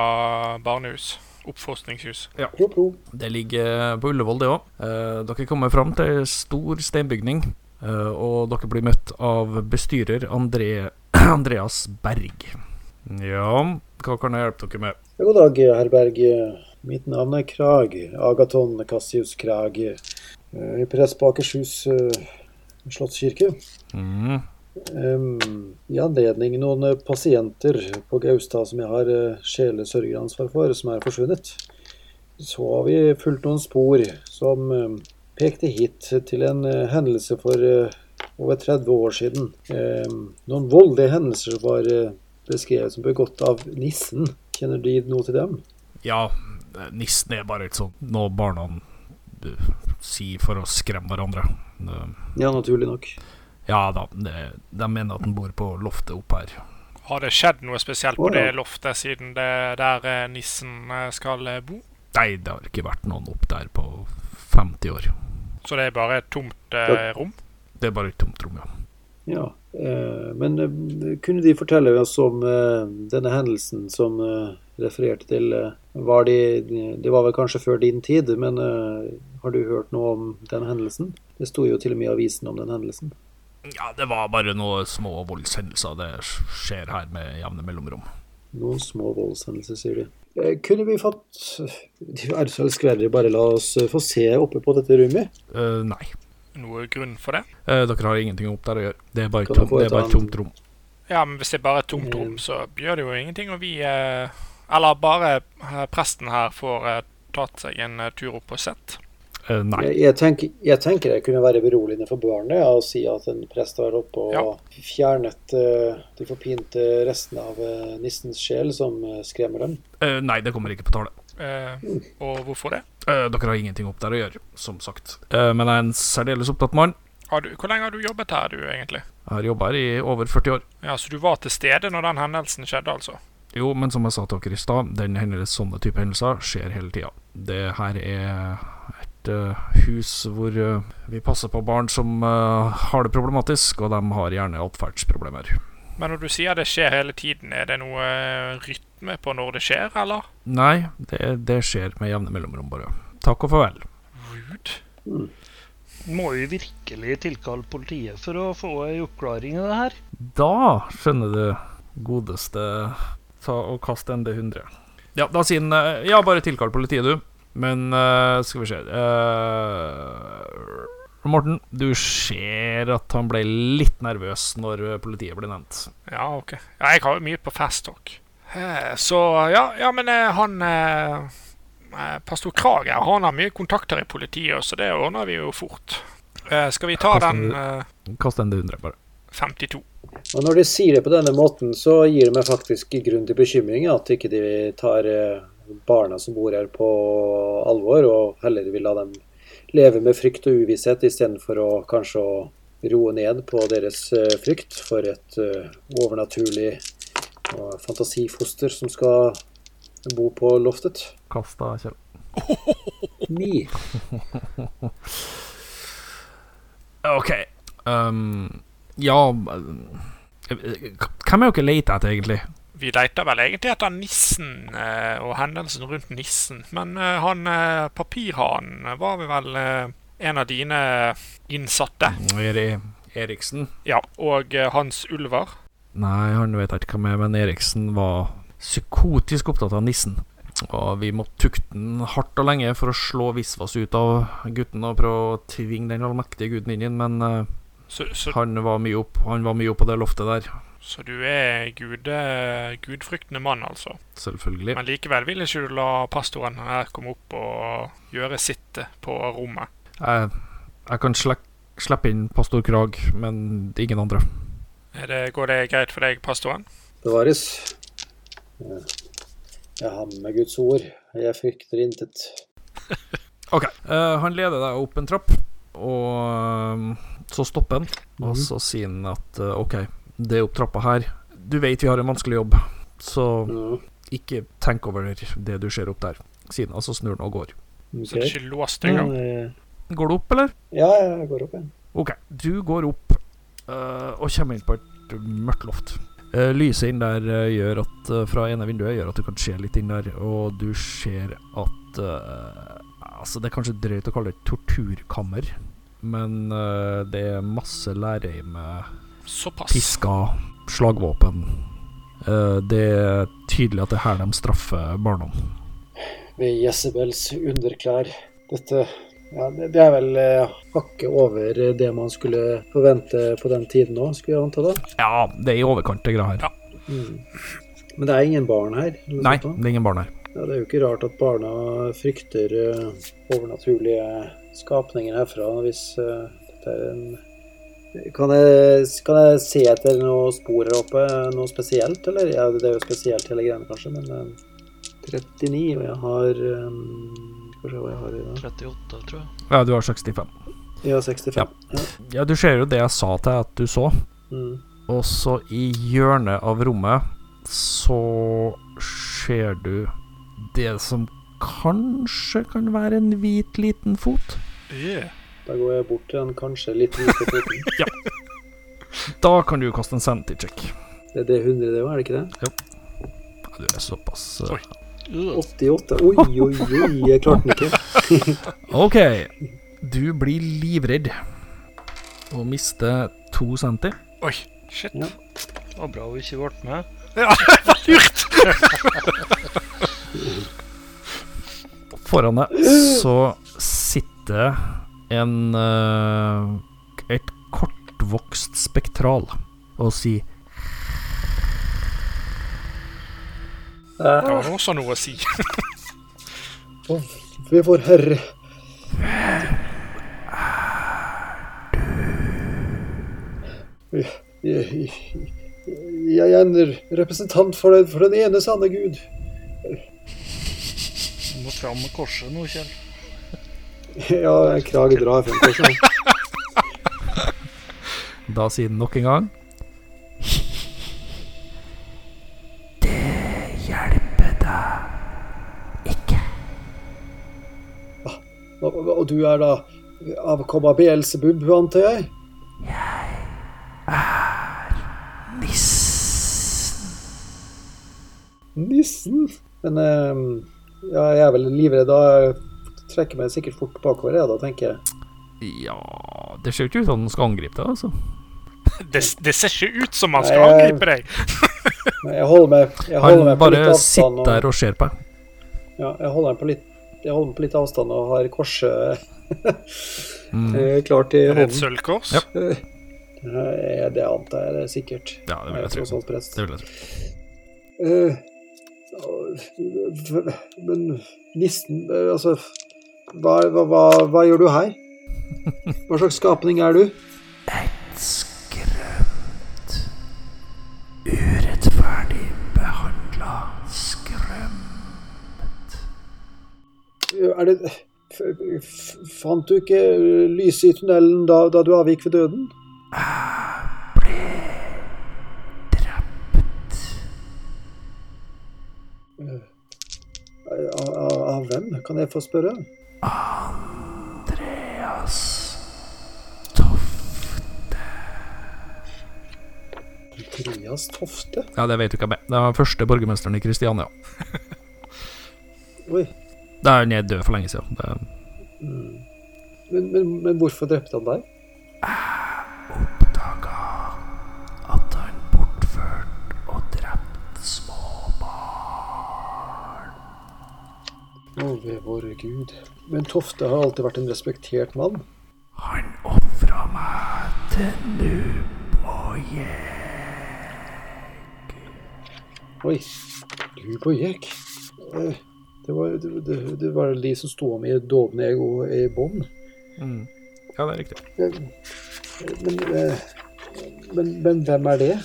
barnehus. Oppfostringshus. Pro, pro. Det ligger på Ullevål, det òg. dere kommer fram til ei stor steinbygning, eh, og dere blir møtt av bestyrer André, Andreas Berg. Ja, hva kan jeg hjelpe dere med? God dag, herr Berg. Mitt navn er Krag. Agaton Cassius Krag. Jeg er prest på Akershus eh, slottskirke. Mm. I anledning noen eh, pasienter på Gaustad som jeg har sjelesørgeransvar for, som er forsvunnet, så har vi fulgt noen spor som eh, pekte hit til en eh, hendelse for eh, over 30 år siden. Noen voldelige hendelser som var eh, beskrevet som begått av nissen. Kjenner de noe til dem? Ja, nissen er bare et sånt noe barna eh, sier for å skremme hverandre. Ja, naturlig nok. Ja da, de mener at den bor på loftet opp her. Har det skjedd noe spesielt på det loftet siden det er der eh, nissen eh, skal eh, bo? Nei, det har ikke vært noen opp der på 50 år. Så det er bare et tomt eh, rom? Det er bare et tomt rom, ja. Ja, eh, men eh, kunne de fortelle oss om eh, denne hendelsen som eh, refererte til eh, var de, Det var vel kanskje før din tid, men eh, har du hørt noe om den hendelsen? Det sto jo til og med i avisen om den hendelsen. Ja, det var bare noen små voldshendelser. Det skjer her med jevne mellomrom. Noen små voldshendelser, sier de. Eh, Kunne vi fått Er er så elskverdig bare la oss eh, få se oppe på dette rommet? Uh, nei. Noe grunn for det? Eh, dere har ingenting opp der å gjøre. Det er bare et tomt, det er bare et tomt rom. Ja, men hvis det er bare et tomt rom, så gjør det jo ingenting. Og vi eh, Eller bare eh, presten her får eh, tatt seg en eh, tur opp og sett. Eh, nei. Jeg, jeg, tenker, jeg tenker det kunne være beroligende for barnet ja, å si at en prest var oppe og Ja. fjernet de forpinte restene av nissens sjel som skremmer dem. Eh, nei, det kommer ikke på tale. Eh, og hvorfor det? Eh, dere har ingenting opp der å gjøre, som sagt. Eh, men jeg er en særdeles opptatt mann. Du, hvor lenge har du jobbet her, du, egentlig? Jeg har jobba her i over 40 år. Ja, Så du var til stede når den hendelsen skjedde, altså? Jo, men som jeg sa til dere i stad, den hendelsen, sånne type hendelser skjer hele tida. Det her er et uh, hus hvor uh, vi passer på barn som uh, har det problematisk, og de har gjerne atferdsproblemer. Men når du sier det skjer hele tiden, er det noe eh, rytme på når det skjer, eller? Nei, det, det skjer med jevne mellomrom, bare. Takk og farvel. Rude. Må vi virkelig tilkalle politiet for å få ei oppklaring i det her? Da skjønner du, godeste Ta og kast en D100. Ja, da sier han eh, Ja, bare tilkall politiet, du. Men uh, skal vi se eh, Morten, du ser at han ble litt nervøs når politiet ble nevnt. Ja, ok. Ja, jeg har jo mye på fast talk. Eh, Så ja, ja men eh, han eh, Pastor Krag her, han har mye kontakter i politiet, så det ordner vi jo fort. Eh, Skal vi ta den Kast den til 100, bare. 52? Og når de sier det på denne måten, så gir det meg faktisk grunn til bekymring at ikke de tar barna som bor her på alvor, og heller vil la dem leve med frykt og uvisshet istedenfor å kanskje å roe ned på deres eh, frykt for et eh, overnaturlig fantasifoster som skal bo på loftet. Kasta Kjell. Ni. OK. Um, ja eh, Hvem er dere leter etter, egentlig? Vi leita vel egentlig etter nissen eh, og hendelsen rundt nissen. Men eh, han eh, papirhanen var vi vel en av dine innsatte. Eri Eriksen? Ja, og Hans Ulver. Nei, han vet jeg ikke hva med, men Eriksen var psykotisk opptatt av nissen. Og vi måtte tukte den hardt og lenge for å slå visvas ut av gutten og prøve å tvinge den allmektige guden inn igjen, men Så, så, han var mye opp Han var mye opp på det loftet der. Så du er gude, gudfryktende mann, altså. Selvfølgelig. Men likevel vil ikke du la pastoren her komme opp og gjøre sitt på rommet. Jeg, jeg kan slippe inn pastor Krag, men ingen andre. Er det, går det greit for deg, pastoren? Bevares. Jeg har med Guds ord. Jeg frykter intet. OK. Uh, han leder deg opp en trapp, og eh, så stopper han. Og så sier han at uh, OK, det opp trappa her. Du vet vi har en vanskelig jobb, så ikke tenk over det du ser opp der. Siden han, og snur den og går. Så det er ikke låst engang? Går du opp, eller? ja, jeg går opp, Ja. OK. Du går opp uh, og kommer inn på et mørkt loft. Uh, lyset inn der uh, gjør at fra ene vinduet gjør at du kan se litt inn der, og du ser at Altså, det er kanskje drøyt å kalle det et torturkammer, men det er masse lærereimer, Såpass. pisker, slagvåpen. Eh, det er tydelig at det er her de straffer barna. Ved Jezebels underklær. Dette ja, det, det er vel eh, hakket over det man skulle forvente på den tiden òg, skulle jeg anta da. Ja, det er i overkant, det greia her. Mm. Men det er ingen barn her? Nei, sånt det er ingen barn her. Ja, det er jo ikke rart at barna frykter eh, overnaturlige skapninger herfra, hvis dette er en kan jeg, kan jeg se etter noe spor her oppe, noe spesielt, eller? Ja, det er jo spesielt hele greiene, kanskje, men eh, 39, og jeg har um, Skal vi se hva jeg har i dag. 38, tror jeg. Ja, du har 65. Ja, 65. Ja. Ja, du ser jo det jeg sa til deg at du så. Mm. Og så i hjørnet av rommet så ser du det som kanskje kan være en hvit liten fot. Yeah. Da går jeg bort til den kanskje litt lite foten. Da kan du kaste en sanity check. Det er det 100, det òg, er det ikke det? Ja, Du er såpass eh, Oi. Uh, 88. Oi, oi, oi, jeg klarte den ikke. OK. Du blir livredd og mister to centi. Oi, shit. Ja. det var bra hun ikke ble med. Ja, det var lurt! Foran deg så sitter en uh, et kortvokst spektral og si Det var også noe å si. Å, ved vår Herre. Jeg, jeg, jeg er en representant for den, for den ene sanne Gud. Du må fram med korset nå, Kjell. Ja, Krag drar frem korset. Da sier den nok en gang Det hjelper deg Og, og du er da avkomma Beelzebub, antar jeg? Jeg er Nissen. Nissen? Men eh, ja, jeg er vel livredd da. Trekker meg sikkert fort bakover, jeg da, tenker jeg. Ja Det ser ikke ut som han skal angripe deg, altså. Det, det ser ikke ut som han skal Nei, jeg- angripe deg. Jeg holder meg, jeg holder Han meg på litt bare sitter der og ser på deg. Ja, jeg holder meg på litt, jeg holder meg på litt avstand og har korset Mm. eh, klart i hånden. et sølvkors? Ja. Eh, Det antar jeg det er sikkert. Ja, det vil jeg Jeg tro. Det vil jeg tro. Eh, Men nissen eh, Altså, hva, hva, hva, hva gjør du her? Hva slags skapning er du? Skremt. Urettferdig behandla. skrømt. Er det Fant du ikke lyset i tunnelen da, da du avgikk ved døden? Eh, Av, av, av hvem, kan jeg få spørre? Andreas Tofte. Andreas Tofte? Ja, det vet du hvem er. Det var første borgermesteren i Kristiania. Oi. Han er død for lenge siden. Det, Men, men, men hvorfor drepte han deg? oppdaga at han bortført og drept små barn. Å, ved våre gud. Men Tofte har alltid vært en respektert mann. Han ofra meg til nubb og Jek. Oi. Du på Jek. Eh, Det var, det, det, det var de som sto om i dåden jeg og i bånn. Mm. Ja, det er riktig. Men, Men, eh, men, men hvem er det?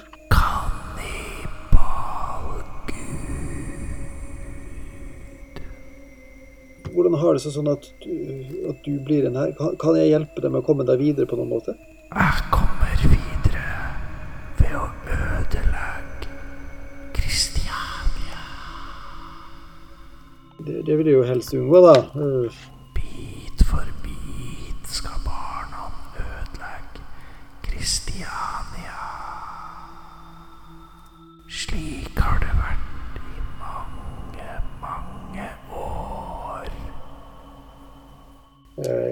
Har det sånn at du, at du blir en her? Kan, kan jeg hjelpe deg med å komme deg videre på noen måte? Jeg kommer videre ved å ødelegge Kristiania. Det, det vil jeg jo helst unngå, da.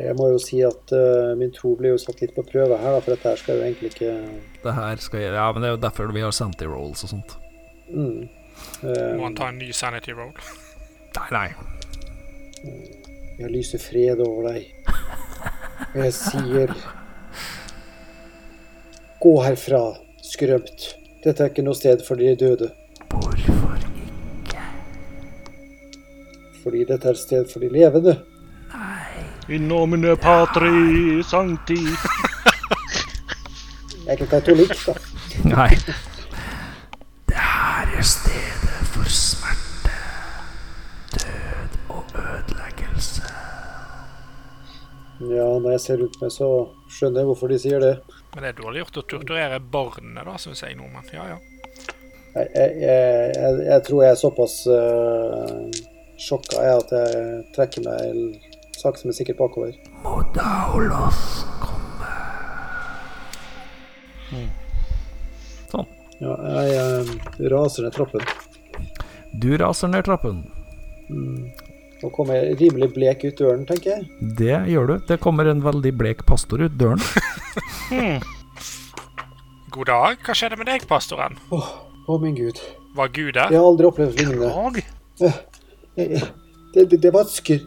Jeg må jo si at eh, min tro blir jo satt litt på prøve her, da, for dette her skal jo egentlig ikke Det her skal gjøre Ja, men det er jo derfor vi har sanity rolls og sånt. mm. Eh, Må han ta en ny sanity roll? Nei, nei. Jeg lyser fred over deg. Og jeg sier Gå herfra, skrømt. Dette er ikke noe sted for de døde. Hvorfor ikke? Fordi dette er et sted for de levende. In nomine patri sancti. Jeg er ikke katolikk, da. Nei. Det her er stedet for smerte, død og ødeleggelse. Ja, når jeg ser rundt meg, så skjønner jeg hvorfor de sier det. Men det er dårlig gjort å torturere barnet, da, syns jeg, nordmenn. Ja, ja. Jeg, jeg, jeg, jeg, jeg tror jeg er såpass uh, sjokka jeg, at jeg trekker meg sakte, men sikkert bakover. Må Daulos komme. Sånn. Ja, jeg jeg raser ned trappen. Du raser ned trappen. Nå kommer jeg rimelig blek ut døren, tenker jeg. Det gjør du. Det kommer en veldig blek pastor ut døren. God dag. Hva skjedde med deg, pastoren? Å, min gud. Var Gud der? Jeg har aldri opplevd lignende. Eh, eh, Det, det, det var et skr...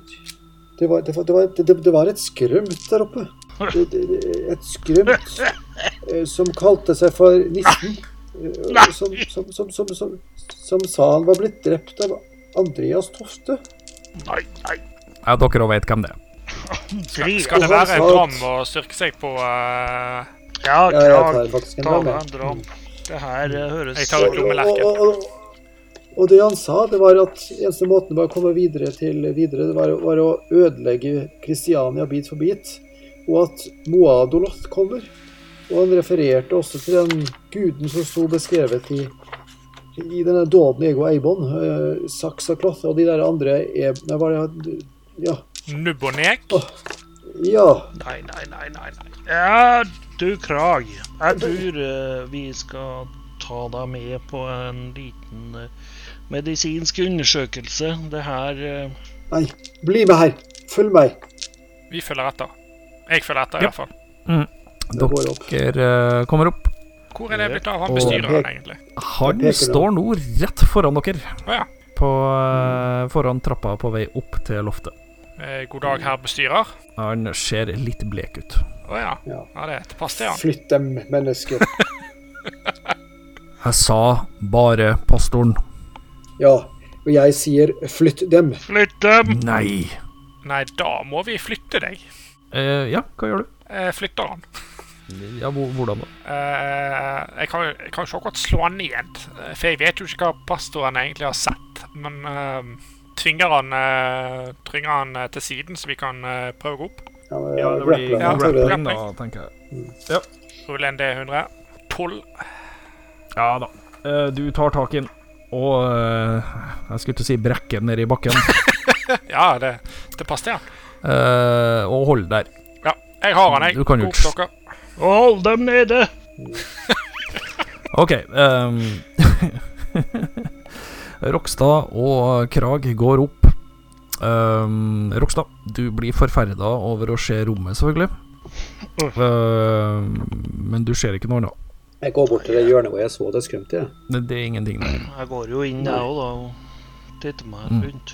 Det var, det, var, det, var, det, det var et skrømt der oppe. Et skrømt eh, som kalte seg for nissen. eh, Som, som, som, som, som, som sa han var blitt drept av Andreas Tofte. Nei, nei. Ja, dere òg vet hvem det er. Skal, skal det være en dram å styrke seg på Uh, Ja, Ja, jeg tar faktisk en dram. Det her høres Jeg tar et Og, lommelerken. Og, det han sa, det var at eneste måten var å komme videre til videre, det var, var å ødelegge Kristiania bit for bit. Og at Moadoloth kommer. Og han refererte også til den guden som sto beskrevet i, i denne dåden Ego Eibon. Uh, Saksakloth og de der andre e, var det, Ja. nubb Oh. Ja. Nei, nei, nei, nei. nei. Ja, du Krag. Jeg tror uh, vi skal ta deg med på en liten eh, medisinsk undersøkelse. Det her eh, Nei, bli med her. Følg meg. Vi følger etter. Jeg følger etter, i Ja. hvert fall. Det går opp. Dere eh, kommer opp. Hvor er det blitt av han bestyreren, egentlig? Han står nå rett foran dere. Oh, ja. På, eh, foran trappa på vei opp til loftet. Eh, god dag, herr bestyrer. Han ser litt blek ut. Å ja. Ja. ja. Det tilpass til han. Flytt dem, mennesker. Jeg sa bare pastoren. Ja, og jeg sier flytt dem. Flytt dem! Nei. Nei, da må vi flytte deg. Eh, ja, hva gjør du? Eh, flytter han. Ja, hvordan da? Eh, jeg kan jo jeg kan jo ikke akkurat slå han ned, eh, for jeg vet jo ikke hva pastoren egentlig har sett. Men eh, tvinger han, eh, trynger han til siden, så vi kan eh, prøve å gå opp? Ja, men, Ja, ja, det blir ja, grappling, da, tenker jeg. Rull en D100. 12. Ja da. Eh, du tar tak i den, og eh, Jeg skulle til å si brekke den ned i bakken. Ja, det, det passer ja. eh, og hold der. Ja, jeg har han, jeg. Du kan jo ikke- hold dem nede! OK. Um, Rokstad og Krag går opp. Um, Rokstad, du blir forferda over å se rommet, selvfølgelig. Uh, men du ser ikke noe annet. Jeg går bort til det hjørnet hvor jeg så det skremte. i. Det, det er ingenting der. Jeg går jo inn, jeg òg, da, og titter meg Mm. rundt.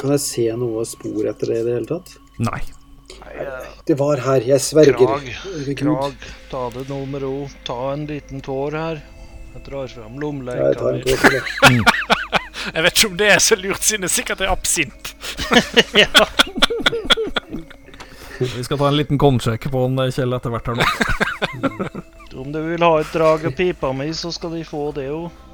Kan jeg se noe spor etter det i det hele tatt? Nei. Nei, Det var her, jeg sverger. Krag, Krag, ta det nå med ro. Ta en liten tår her. Jeg drar fram lommeleika mi. det. Jeg vet ikke om det er så lurt, siden det sikkert er absint. Vi skal ta en liten kontsjekk på en Kjell etter hvert her nå. Om du vil ha et drag av pipa mi, så skal de få det òg.